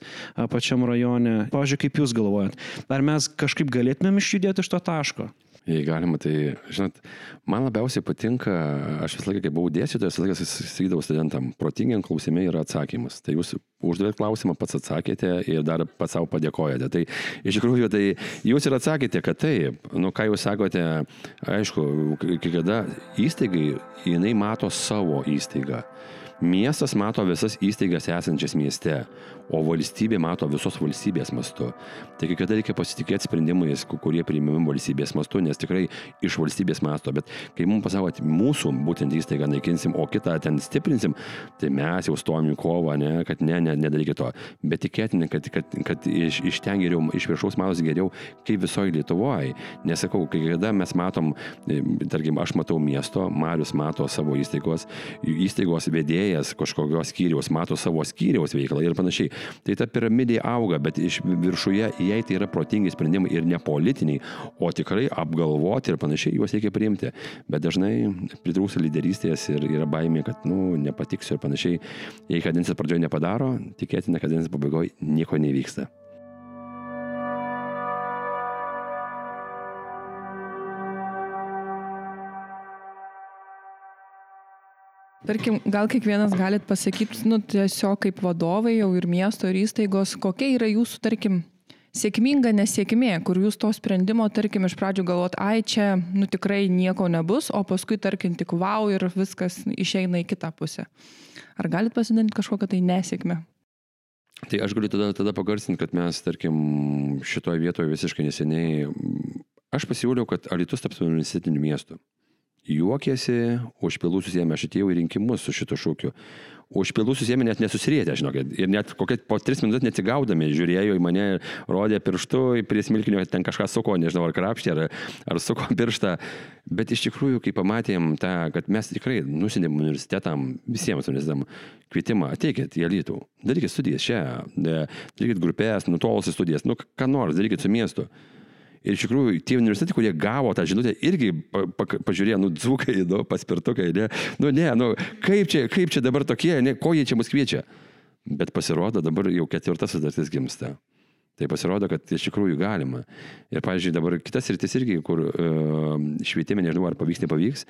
pačiam rajone. Pavyzdžiui, kaip jūs galvojat, ar mes kažkaip galėtumėm išjudėti iš to taško? Jei galima, tai, žinot, man labiausiai patinka, aš visą laiką, kai buvau dėstytojas, visą laiką sakydavau studentam, protingiam klausimai yra atsakymas. Tai jūs uždavėt klausimą, pats atsakėte ir dar pats savo padėkojate. Tai iš tikrųjų, tai jūs ir atsakėte, kad taip, nu ką jūs sakote, aišku, kai kada įstaigai, jinai mato savo įstaigą. Miestas mato visas įstaigas esančias mieste, o valstybė mato visos valstybės mastu. Taigi, kada reikia pasitikėti sprendimais, kurie priimami valstybės mastu, nes tikrai iš valstybės masto, bet kai mums pasako, kad mūsų būtent įstaigą naikinsim, o kitą ten stiprinsim, tai mes jau stovim į kovą, ne, kad ne, ne, nedarykit to. Bet tikėtina, kad, kad, kad iš, iš ten geriau, iš viršaus matos geriau, kaip visoje Lietuvoje. Nesakau, kai kada mes matom, tarkim, aš matau miesto, Marius mato savo įstaigos, įstaigos vedėjai vedėjas kažkokios skyriaus mato savo skyriaus veiklą ir panašiai. Tai ta piramidė auga, bet iš viršuje, jei tai yra protingi sprendimai ir ne politiniai, o tikrai apgalvoti ir panašiai, juos reikia priimti. Bet dažnai pritrūksta lyderystės ir yra baimė, kad, nu, nepatiksiu ir panašiai. Jei kadencijos pradžioje nepadaro, tikėtina, kadencijos pabaigoje nieko nevyksta. Tarkim, gal kiekvienas galit pasakyti, nu, tiesiog kaip vadovai jau ir miesto ir įstaigos, kokia yra jūsų, tarkim, sėkminga nesėkmė, kur jūs to sprendimo, tarkim, iš pradžių galvot, ai čia, nu tikrai nieko nebus, o paskui, tarkim, tik wow ir viskas išeina į kitą pusę. Ar galit pasidalinti kažkokią tai nesėkmę? Tai aš galiu tada, tada pagarsinti, kad mes, tarkim, šitoje vietoje visiškai neseniai, aš pasiūliau, kad Alitus taptų universitetiniu miestu juokėsi, už pilų susėmė, aš atėjau į rinkimus su šitu šūkiu. Už pilų susėmė net nesusirėtę, žinokit. Ir net kokie po tris minutės neatsigaudami žiūrėjo į mane, rodė pirštu, prie smilkinio ten kažką suko, nežinau, ar krapštė, ar, ar suko pirštą. Bet iš tikrųjų, kai pamatėm tą, kad mes tikrai nusinėm universitetam, visiems universitetam kvietimą, ateikit į Alytų, darykit studijas čia, darykit grupės, nutolusias studijas, nu ką nors, darykit su miestu. Ir iš tikrųjų, tie universitetai, kurie gavo tą žinutę, irgi pa, pa, pažiūrėjo, nu, dzukai, nu, paspirtukai, ne, nu, ne, nu, kaip čia, kaip čia dabar tokie, ne, ko jie čia mus kviečia. Bet pasirodo, dabar jau ketvirtas sutartis gimsta. Tai pasirodo, kad iš tikrųjų galima. Ir, pavyzdžiui, dabar kitas rytis irgi, kur uh, švietime, nežinau, ar pavyks, nepavyks,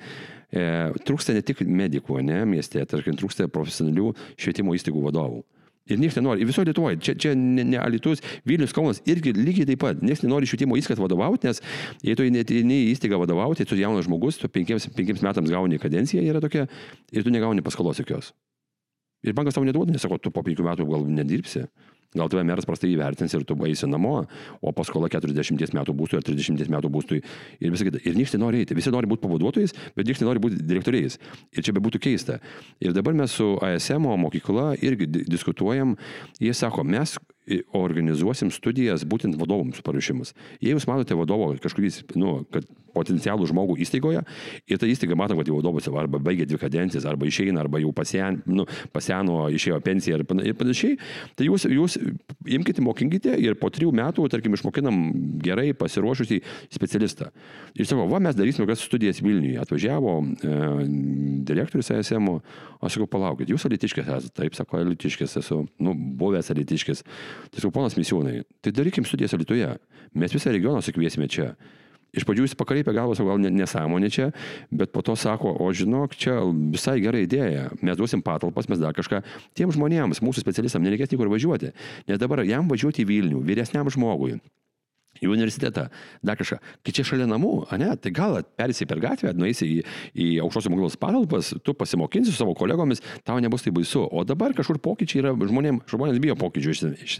e, trūksta ne tik medikų, ne, mieste, tarkim, trūksta profesionalių švietimo įstaigų vadovų. Ir niekas nenori, visoje Lietuvoje, čia, čia ne, ne Alitus, Vilnius, Kaunas irgi lygiai taip pat, niekas nenori švietimo įskait vadovauti, nes jei tu neteini į įstaigą vadovauti, tu jaunas žmogus, tu penkiems, penkiems metams gauni kadenciją, yra tokia, ir tu negauni paskolos jokios. Ir bankas tau neduoda, nesako, tu po penkių metų gal nedirbsi. Gal tave meras prastai įvertins ir tu eisi namo, o paskola 40 metų būstui ar 30 metų būstui ir visą kitą. Ir niekas nenori eiti. Visi nori būti pavaduotojais, bet niekas nenori būti direktoriais. Ir čia be būtų keista. Ir dabar mes su ASM mokykla irgi diskutuojam. Jie sako, mes organizuosim studijas būtent vadovams paruošimus. Jei jūs matote vadovo kažkurį, nu, kad potencialų žmogų įstaigoje ir ta įstaiga matom, kad jau vadovas arba baigė dvi kadencijas, arba išeina, arba jau pasien, nu, paseno, išėjo pensiją ir panašiai, tai jūs, jūs imkite, mokinkite ir po trijų metų, tarkim, išmokinam gerai pasiruošusį specialistą. Ir sako, va, mes darysime kokias studijas Vilniuje. Atvažiavo e, direktorius ASM, aš sakau, palaukit, jūs alitiškis esate, taip, sako, alitiškis esu, nu, buvęs alitiškis. Sakau, ponas Misiūnai, tai darykim studijas Alitoje. Mes visą regioną sukviesime čia. Iš pradžių jis pakreipė galvą, gal nesąmonė čia, bet po to sako, o žinok, čia visai gera idėja, mes duosim patalpas, mes dar kažką. Tiem žmonėms, mūsų specialistams, nereikės niekur važiuoti. Nes dabar jam važiuoti į Vilnių, vyresniam žmogui, į universitetą, dar kažką. Kai čia šalia namų, ne, tai gal persi per gatvę, nueisi į, į aukštosios mokyklos patalpas, tu pasimokinsi su savo kolegomis, tau nebus tai baisu. O dabar kažkur pokyčiai yra, žmonėm, žmonės bijo pokyčių iš, iš,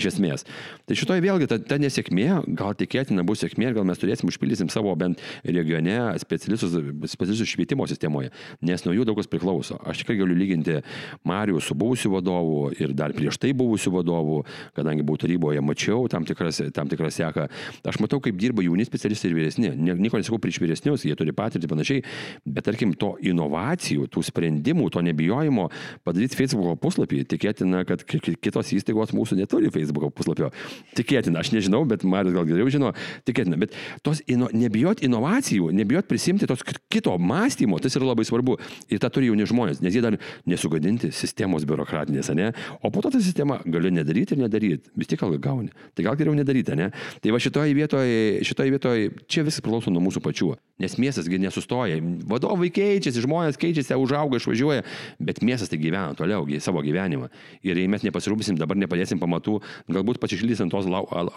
iš esmės. Tai šitoje vėlgi ta, ta nesėkmė, gal tikėtina bus sėkmė, gal mes turėsim, užpildysim savo bent regione specialistus, specialistus švietimo sistemoje, nes nuo jų daug kas priklauso. Aš tikrai galiu lyginti Marijų su buvusiu vadovu ir dar prieš tai buvusiu vadovu, kadangi buvau taryboje, mačiau tam tikras, tam tikras sekas teka. Aš matau, kaip dirba jauni specialistai ir vyresni. Nieko nesakau prieš vyresnius, jie turi patirtį panašiai, bet tarkim, to inovacijų, tų sprendimų, to nebijojimo padaryti Facebook puslapį, tikėtina, kad kitos įstaigos mūsų neturi Facebook puslapio. Tikėtina, aš nežinau, bet Marius gal geriau žino, tikėtina. Bet tos ino, nebijot inovacijų, nebijot prisimti tos kito mąstymo, tas yra labai svarbu. Ir tą turi jauni žmonės, nes jie dar nesugadinti sistemos biurokratinės, ne? O po to tą sistemą gali nedaryti ir nedaryti. Vis tiek gal gauni. Tai gal geriau nedaryti, ne? Tai va šitoje vietoje, šitoje vietoje čia viskas priklauso nuo mūsų pačių. Nes miestasgi nesustoja. Vadovai keičiasi, žmonės keičiasi, užauga, išvažiuoja, bet miestas tai gyvena toliau savo gyvenimą. Ir jei mes nepasirūpinsim, dabar nepadėsim pamatų, galbūt pasišlysim tos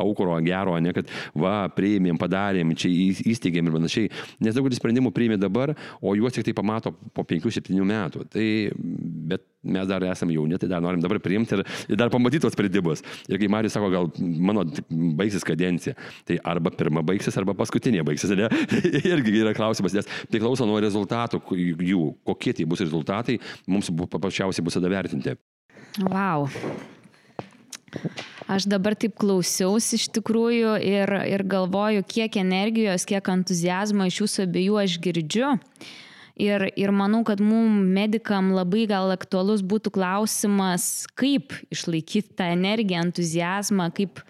aukuro gero, ne kad va, priėmėm, padarėm, čia įsteigėm ir panašiai. Nes daugelis sprendimų priėmė dabar, o juos tik tai pamato po 5-7 metų. Tai, bet mes dar esame jauni, tai dar norim dabar priimti ir, ir dar pamatyti tos sprendimus. Ir kai Marius sako, gal mano baigsis kadencija, tai arba pirma baigsis, arba paskutinė baigsis, ne? Irgi yra klausimas, nes priklauso nuo rezultatų jų, kokie tai bus rezultatai, mums paprasčiausiai bus tada vertinti. Wow. Aš dabar taip klausiausi iš tikrųjų ir, ir galvoju, kiek energijos, kiek entuzijazmo iš jūsų abiejų aš girdžiu. Ir, ir manau, kad mums medikam labai gal aktualus būtų klausimas, kaip išlaikyti tą energiją, entuzijazmą, kaip,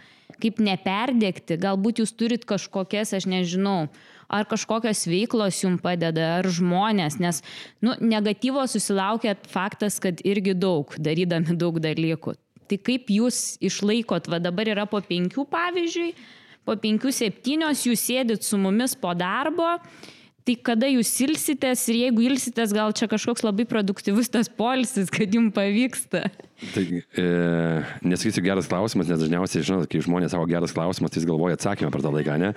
kaip neperdėkti. Galbūt jūs turit kažkokias, aš nežinau, ar kažkokios veiklos jums padeda, ar žmonės, nes nu, negatyvo susilaukėt faktas, kad irgi daug, darydami daug dalykų. Tai kaip jūs išlaikot, va dabar yra po penkių pavyzdžiui, po penkių septynios jūs sėdit su mumis po darbo Tai kada jūs ilsitės ir jeigu ilsitės, gal čia kažkoks labai produktyvus tas polisis, kad jums pavyksta? Tai e, nesakysiu geras klausimas, nes dažniausiai, žinot, kai žmonės savo geras klausimas, tai jis galvoja atsakymą per tą laiką, ne?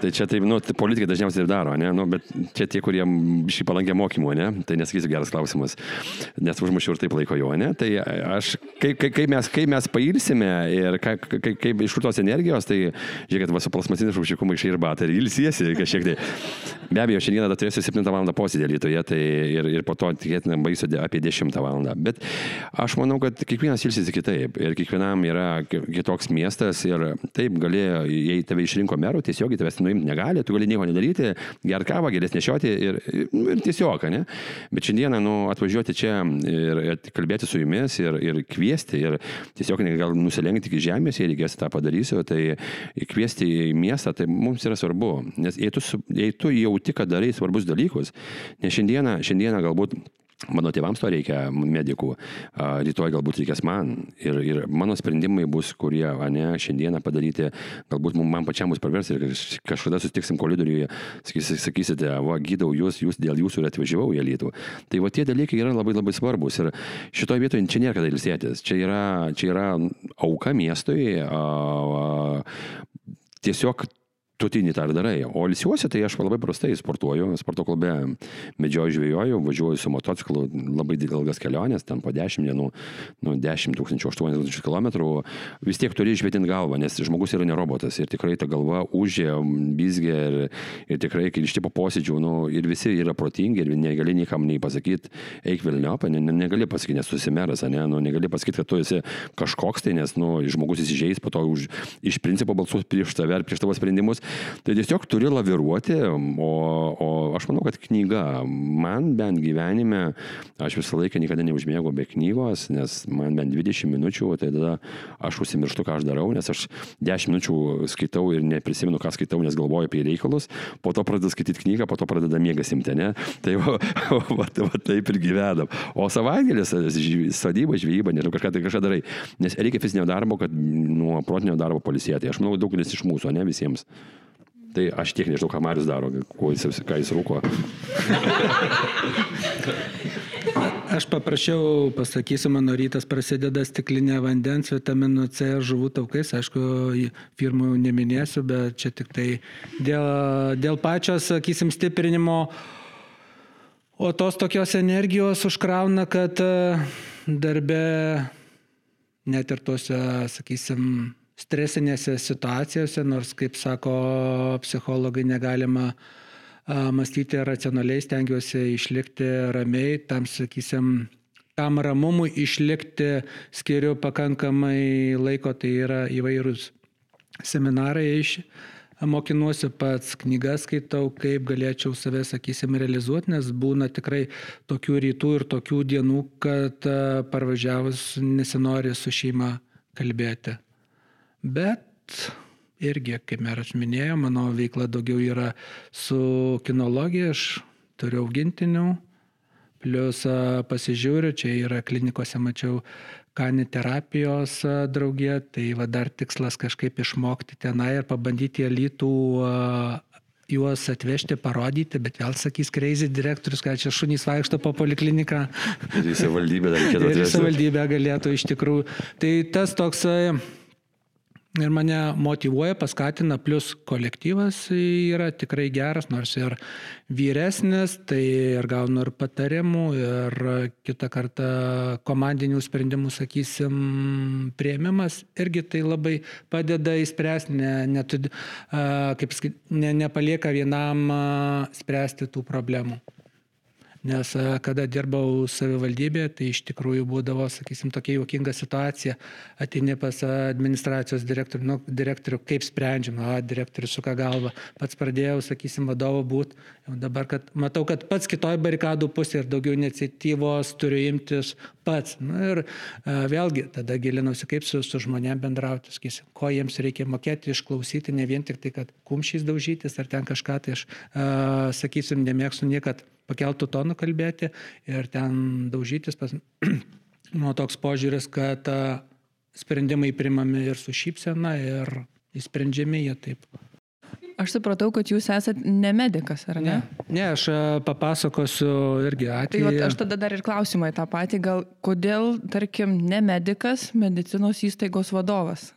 Tai čia taip, nu, tai politikai dažniausiai ir daro, ne? Nu, bet čia tie, kurie šį palankė mokymų, ne? Tai nesakysiu geras klausimas, nes užmušiau ir taip laiko jo, ne? Tai aš, kai, kai, kai, mes, kai mes pailsime ir kai, kai, kai iš kur tos energijos, tai žiūrėkit, va su plasmasiniu šaušiku maišai ir batą ir ilsiesi kažkiek tai. Be abejo, šiandieną dar turėsiu 7 val. posėdį Lietuvoje, tai ir, ir po to tikėtina baisiu apie 10 val. Bet aš manau, kad kiekvienas ilsisi kitaip ir kiekvienam yra kitoks miestas ir taip galėjo, jei tave išrinko merų, tiesiog tavęs nuimti negali, tu gali nieko nedaryti, ger kavą, gerės nešioti ir, ir tiesiog, ne? Bet šiandieną, nu, atvažiuoti čia ir, ir kalbėti su jumis ir, ir kviesti ir tiesiog gal nusilenkti iki žemės, jei reikės tą padarysiu, tai kviesti į miestą, tai mums yra svarbu, nes jei tu, jei tu jauti, kad darai svarbus dalykus, nes šiandieną, šiandieną galbūt Mano tėvams to reikia medikų, rytoj galbūt reikės man. Ir, ir mano sprendimai bus, kurie, ne, šiandieną padaryti, galbūt man pačiam bus pravers ir kažkada sustiksim koridoriuje, sakysite, va, gydau jūs, jūs dėl jūsų ir atvažiavau į Lietuvą. Tai va tie dalykai yra labai labai svarbus. Ir šitoje vietoje čia nėra kada ilsėtis. Čia yra, čia yra auka miestui. A, a, tiesiog tu tinį tą ir darai. O ilsiuosi, tai aš labai prastai sportuoju, sporto klube medžioju, žvėjoju, važiuoju su motociklu, labai ilgas kelionės, ten po 10 dienų, nu, 10 tūkstančių, 80 km, vis tiek turi išvietinti galvą, nes žmogus yra ne robotas ir tikrai ta galva užė, bizgė ir, ir tikrai, kai iš tipo posėdžių, nu, ir visi yra protingi ir negali niekam nei pasakyti, eik vilniopą, ne, negali pasakyti, nes susimeras, ne, nu, negali pasakyti, kad tu esi kažkoks tai, nes nu, žmogus įsižeis, po to už, iš principo balsuos prieš tave ar prieš tavo sprendimus Tai tiesiog turi laviruoti, o, o aš manau, kad knyga, man bent gyvenime, aš visą laiką niekada neužmėgau be knygos, nes man bent 20 minučių, tai tada aš užsimirštu, ką aš darau, nes aš 10 minučių skaitau ir neprisimenu, ką skaitau, nes galvoju apie reikalus, po to pradedu skaityti knygą, po to pradeda mėgas imti, ne? Tai va, va, va, taip ir gyvenam. O savaitėlis, sodyba, žvejyba, nežinau, kažką tai kažką darai. Nes reikia fizinio darbo, kad nuo protinio darbo polisėti. Aš manau, daugelis iš mūsų, ne visiems. Tai aš tiek nežinau, ką Marius daro, jis, ką jis rūko. Aš paprašiau, pasakysiu, mano rytas prasideda stiklinė vandens, vitaminų C, žuvų taukais, aišku, firmų neminėsiu, bet čia tik tai dėl, dėl pačio, sakysim, stiprinimo, o tos tokios energijos užkrauna, kad e, darbe net ir tose, sakysim, stresinėse situacijose, nors, kaip sako psichologai, negalima mąstyti racionaliai, stengiuosi išlikti ramiai, tam, sakysim, tam ramumui išlikti skiriu pakankamai laiko, tai yra įvairūs seminarai iš mokinuosi pats, knygas skaitau, kaip galėčiau save, sakysim, realizuoti, nes būna tikrai tokių rytų ir tokių dienų, kad parvažiavus nesinori su šeima kalbėti. Bet irgi, kaip meras minėjo, mano veikla daugiau yra su kinologija, aš turiu augintinių, plus pasižiūriu, čia yra klinikose mačiau kaniterapijos draugė, tai va dar tikslas kažkaip išmokti tenai ir pabandyti elitų juos atvežti, parodyti, bet vėl sakys kreizį direktorius, kad čia šunys vaikšto po polikliniką. Ir į savivaldybę dar reikėtų atvežti. Ir į savivaldybę galėtų iš tikrųjų. Tai tas toks ir mane motivuoja, paskatina, plus kolektyvas yra tikrai geras, nors ir vyresnis, tai ir gaunu ir patarimų, ir kitą kartą komandinių sprendimų, sakysim, prieimimas irgi tai labai padeda įspręsti, ne, net, kaip, ne, nepalieka vienam spręsti tų problemų. Nes kada dirbau savivaldybėje, tai iš tikrųjų būdavo, sakysim, tokia juokinga situacija. Atini pas administracijos direktorių, nu, direktorių kaip sprendžiam, o direktorius suka galva. Pats pradėjau, sakysim, vadovo būti. Dabar, kad matau, kad pats kitoj barikadų pusėje ir daugiau iniciatyvos turiu imtis pats. Na, ir a, vėlgi, tada gilinausi, kaip su, su žmonėm bendrauti, sakysim, ko jiems reikia mokėti, išklausyti, ne vien tik tai, kad kumšys daužytis ar ten kažką, tai aš, a, sakysim, nemėgstu niekad pakeltų tonų kalbėti ir ten daužytis. Pas... Nu, toks požiūris, kad sprendimai primami ir su šypsena ir įsprendžiami jie taip. Aš supratau, kad jūs esate ne medikas, ar ne? Ne, ne aš papasakosiu irgi Tai atvejį. vat, aš tada dar ir klausimą į tą patį, gal kodėl, tarkim, ne medikas, medicinos įstaigos vadovas?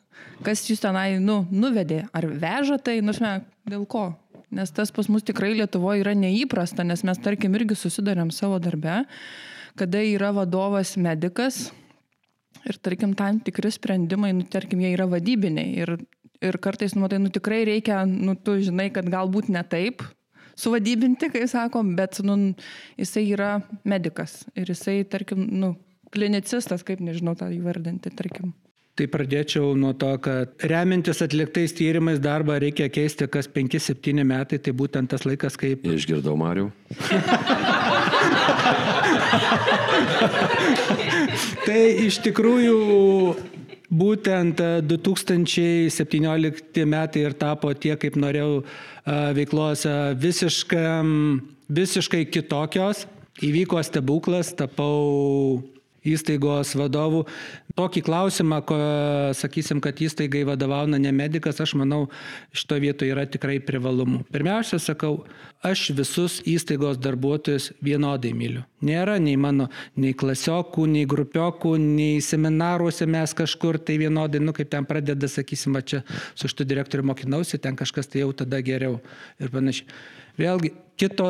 Kas jūs tenai, nu, nuvedė? Ar veža tai, nusme, dėl ko? Nes tas pas mus tikrai Lietuvoje yra neįprasta, nes mes, tarkim, irgi susidarėm savo darbe, kada yra vadovas medikas ir, tarkim, tam tikri sprendimai, nu, tarkim, jie yra vadybiniai. Ir, ir kartais, nu, matai, nu, tikrai reikia, nu, tu žinai, kad galbūt ne taip suvadybinti, kaip sakom, bet, nu, jisai yra medikas ir jisai, tarkim, nu, klinicistas, kaip nežinau tą įvardinti, tarkim. Tai pradėčiau nuo to, kad remintis atliktais tyrimais darbą reikia keisti kas 5-7 metai, tai būtent tas laikas, kaip Išgirdau Mariu. Tai iš tikrųjų būtent e, 2017 metai ir tapo tie, kaip norėjau, e, veiklos e, visiškam, visiškai kitokios. Įvyko stebuklas, tapau įstaigos vadovų. Tokį klausimą, ko, sakysim, kad įstaigai vadovauna ne medikas, aš manau, šito vietoje yra tikrai privalumų. Pirmiausia, sakau, aš visus įstaigos darbuotojus vienodai myliu. Nėra nei mano, nei klasiokų, nei grupiokų, nei seminaruose mes kažkur tai vienodai, nu kaip ten pradeda, sakysim, čia su šitu direktoriu mokinausi, ten kažkas tai jau tada geriau ir panašiai. Vėlgi, kito,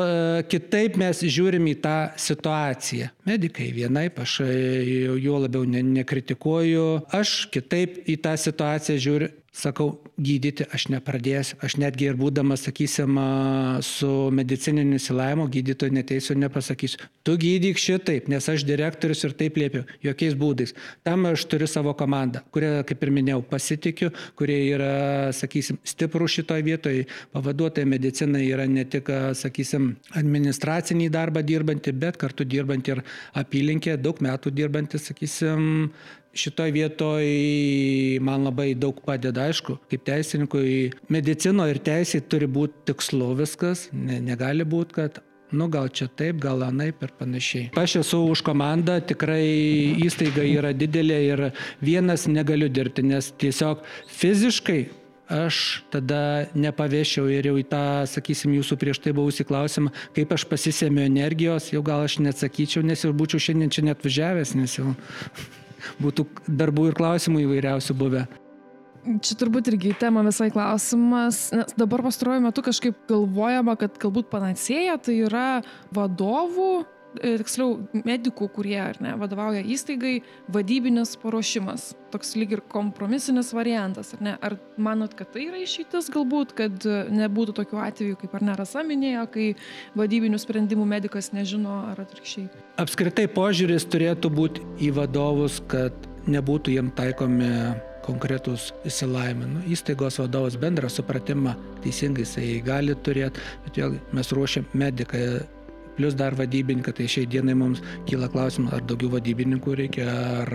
kitaip mes žiūrim į tą situaciją. Medikai vienaip, aš e, juo labiau ne, nekritikuoju, aš kitaip į tą situaciją žiūriu, sakau, gydyti aš nepradėsiu. Aš netgi ir būdamas, sakysim, su medicininiu įsilavimu gydytoju neteisiu nepasakysiu. Tu gydyk šitaip, nes aš direktorius ir taip liepiu, jokiais būdais. Tam aš turiu savo komandą, kurią, kaip ir minėjau, pasitikiu, kurie yra, sakysim, stiprų šitoje vietoje. Pavaduotojai medicinai yra ne tik, sakysim, administracinį darbą dirbanti, bet kartu dirbanti ir apylinkė, daug metų dirbanti, sakysim, Šitoje vietoje man labai daug padeda, aišku, kaip teisininkui, medicino ir teisė turi būti tikslu viskas, ne, negali būti, kad nu gal čia taip, gal anaip ir panašiai. Aš esu už komandą, tikrai įstaiga yra didelė ir vienas negaliu dirbti, nes tiesiog fiziškai aš tada nepavėšiau ir jau į tą, sakysim, jūsų prieš tai buvusį klausimą, kaip aš pasisėmiau energijos, jau gal aš neatsakyčiau, nes jau būčiau šiandien čia net važiavęs, nes jau būtų darbų ir klausimų įvairiausių buvę. Čia turbūt irgi tema visai klausimas, nes dabar pastaruoju metu kažkaip galvojama, kad galbūt panacėja tai yra vadovų, tiksliau medikų, kurie ne, vadovauja įstaigai, vadybinis paruošimas. Toks lyg ir kompromisinis variantas, ar ne? Ar manot, kad tai yra išeitis galbūt, kad e, nebūtų tokių atvejų, kaip ar nerasa minėjo, kai vadybinių sprendimų medikas nežino ar atvirkščiai? Apskritai požiūris turėtų būti į vadovus, kad nebūtų jiem taikomi konkretus įsilavinimą. Nu, įstaigos vadovas bendrą supratimą teisingai jisai gali turėti, bet vėl mes ruošiam mediką, plus dar vadybininką, tai šiai dienai mums kyla klausimas, ar daugiau vadybininkų reikia, ar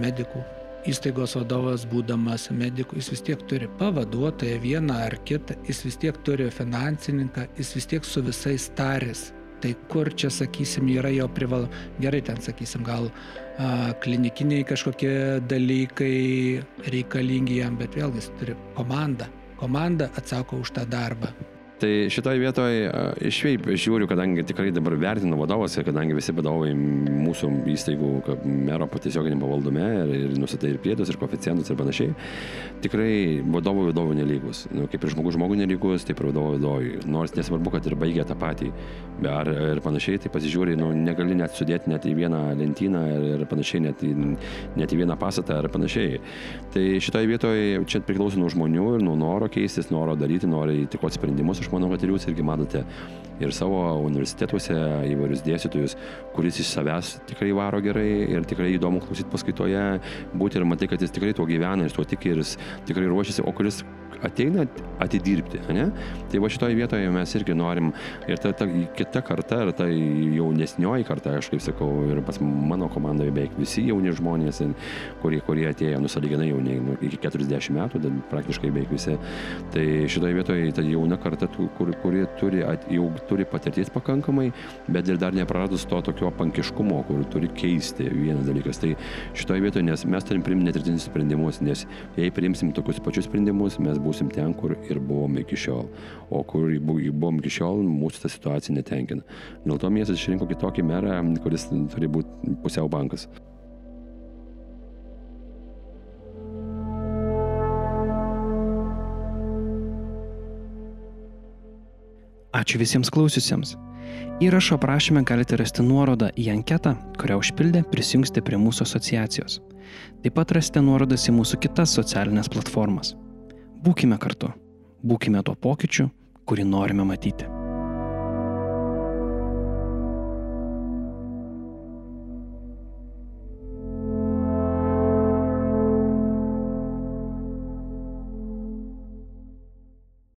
medikų. Įstaigos vadovas, būdamas medikų, jis vis tiek turi pavaduotoją vieną ar kitą, jis vis tiek turi finansininką, jis vis tiek su visais tarės. Tai kur čia, sakysim, yra jo privalu. Gerai, ten, sakysim, gal a, klinikiniai kažkokie dalykai reikalingi jam, bet vėlgi jis turi komandą. Komanda atsako už tą darbą. Tai šitoje vietoje išveip žiūriu, kadangi tikrai dabar vertinu vadovas ir kadangi visi vadovai mūsų įstaigų mero patiesioginį pavaldume ir, ir nusitai ir priedus, ir koficientus ir panašiai, tikrai vadovų vadovų nelygus. Nu, kaip ir žmogus žmogų nelygus, taip ir vadovų vadovui. Nors nesvarbu, kad ir baigė tą patį. Ar ir panašiai, tai pasižiūri, nu, negali net sudėti net į vieną lentyną ir, ir panašiai, net į, net į vieną pastatą ir panašiai. Tai šitoje vietoje čia priklauso nuo žmonių ir nuo noro keistis, noro daryti, noro įtikoti sprendimus. Aš manau, kad ir jūs irgi matote ir savo universitetuose įvairius dėstytojus, kuris iš savęs tikrai varo gerai ir tikrai įdomu klausyti paskaitoje, būti ir matai, kad jis tikrai tuo gyvena ir tuo tiki ir jis tikrai ruošiasi, o kuris ateina atidirbti, ne? Tai va šitoje vietoje mes irgi norim ir ta, ta kita karta, ir ta jaunesnioji karta, aš kaip sakau, ir pas mano komandoje beveik visi jauni žmonės, kurie, kurie atėjo nusaliginai jauni, nu, iki 40 metų, praktiškai beveik visi. Tai šitoje vietoje ta jauna karta, kur, kuri turi, at, jau turi patirties pakankamai, bet ir dar nepraradus to tokio pankiškumo, kur turi keisti vienas dalykas. Tai šitoje vietoje, nes mes turim priimti netirtinius sprendimus, nes jei priimsim tokius pačius sprendimus, mes būsim ten, kur ir buvom iki šiol. O kur buvom iki šiol, mūsų ta situacija netenkina. Dėl to miestas išrinko kitokį merą, kuris turi būti pusiau bankas. Ačiū visiems klausiusiems. Įrašo aprašymę galite rasti nuorodą į anketą, kurią užpildę prisijungsite prie mūsų asociacijos. Taip pat rasite nuorodas į mūsų kitas socialinės platformas. Būkime kartu, būkime tuo pokyčiu, kurį norime matyti.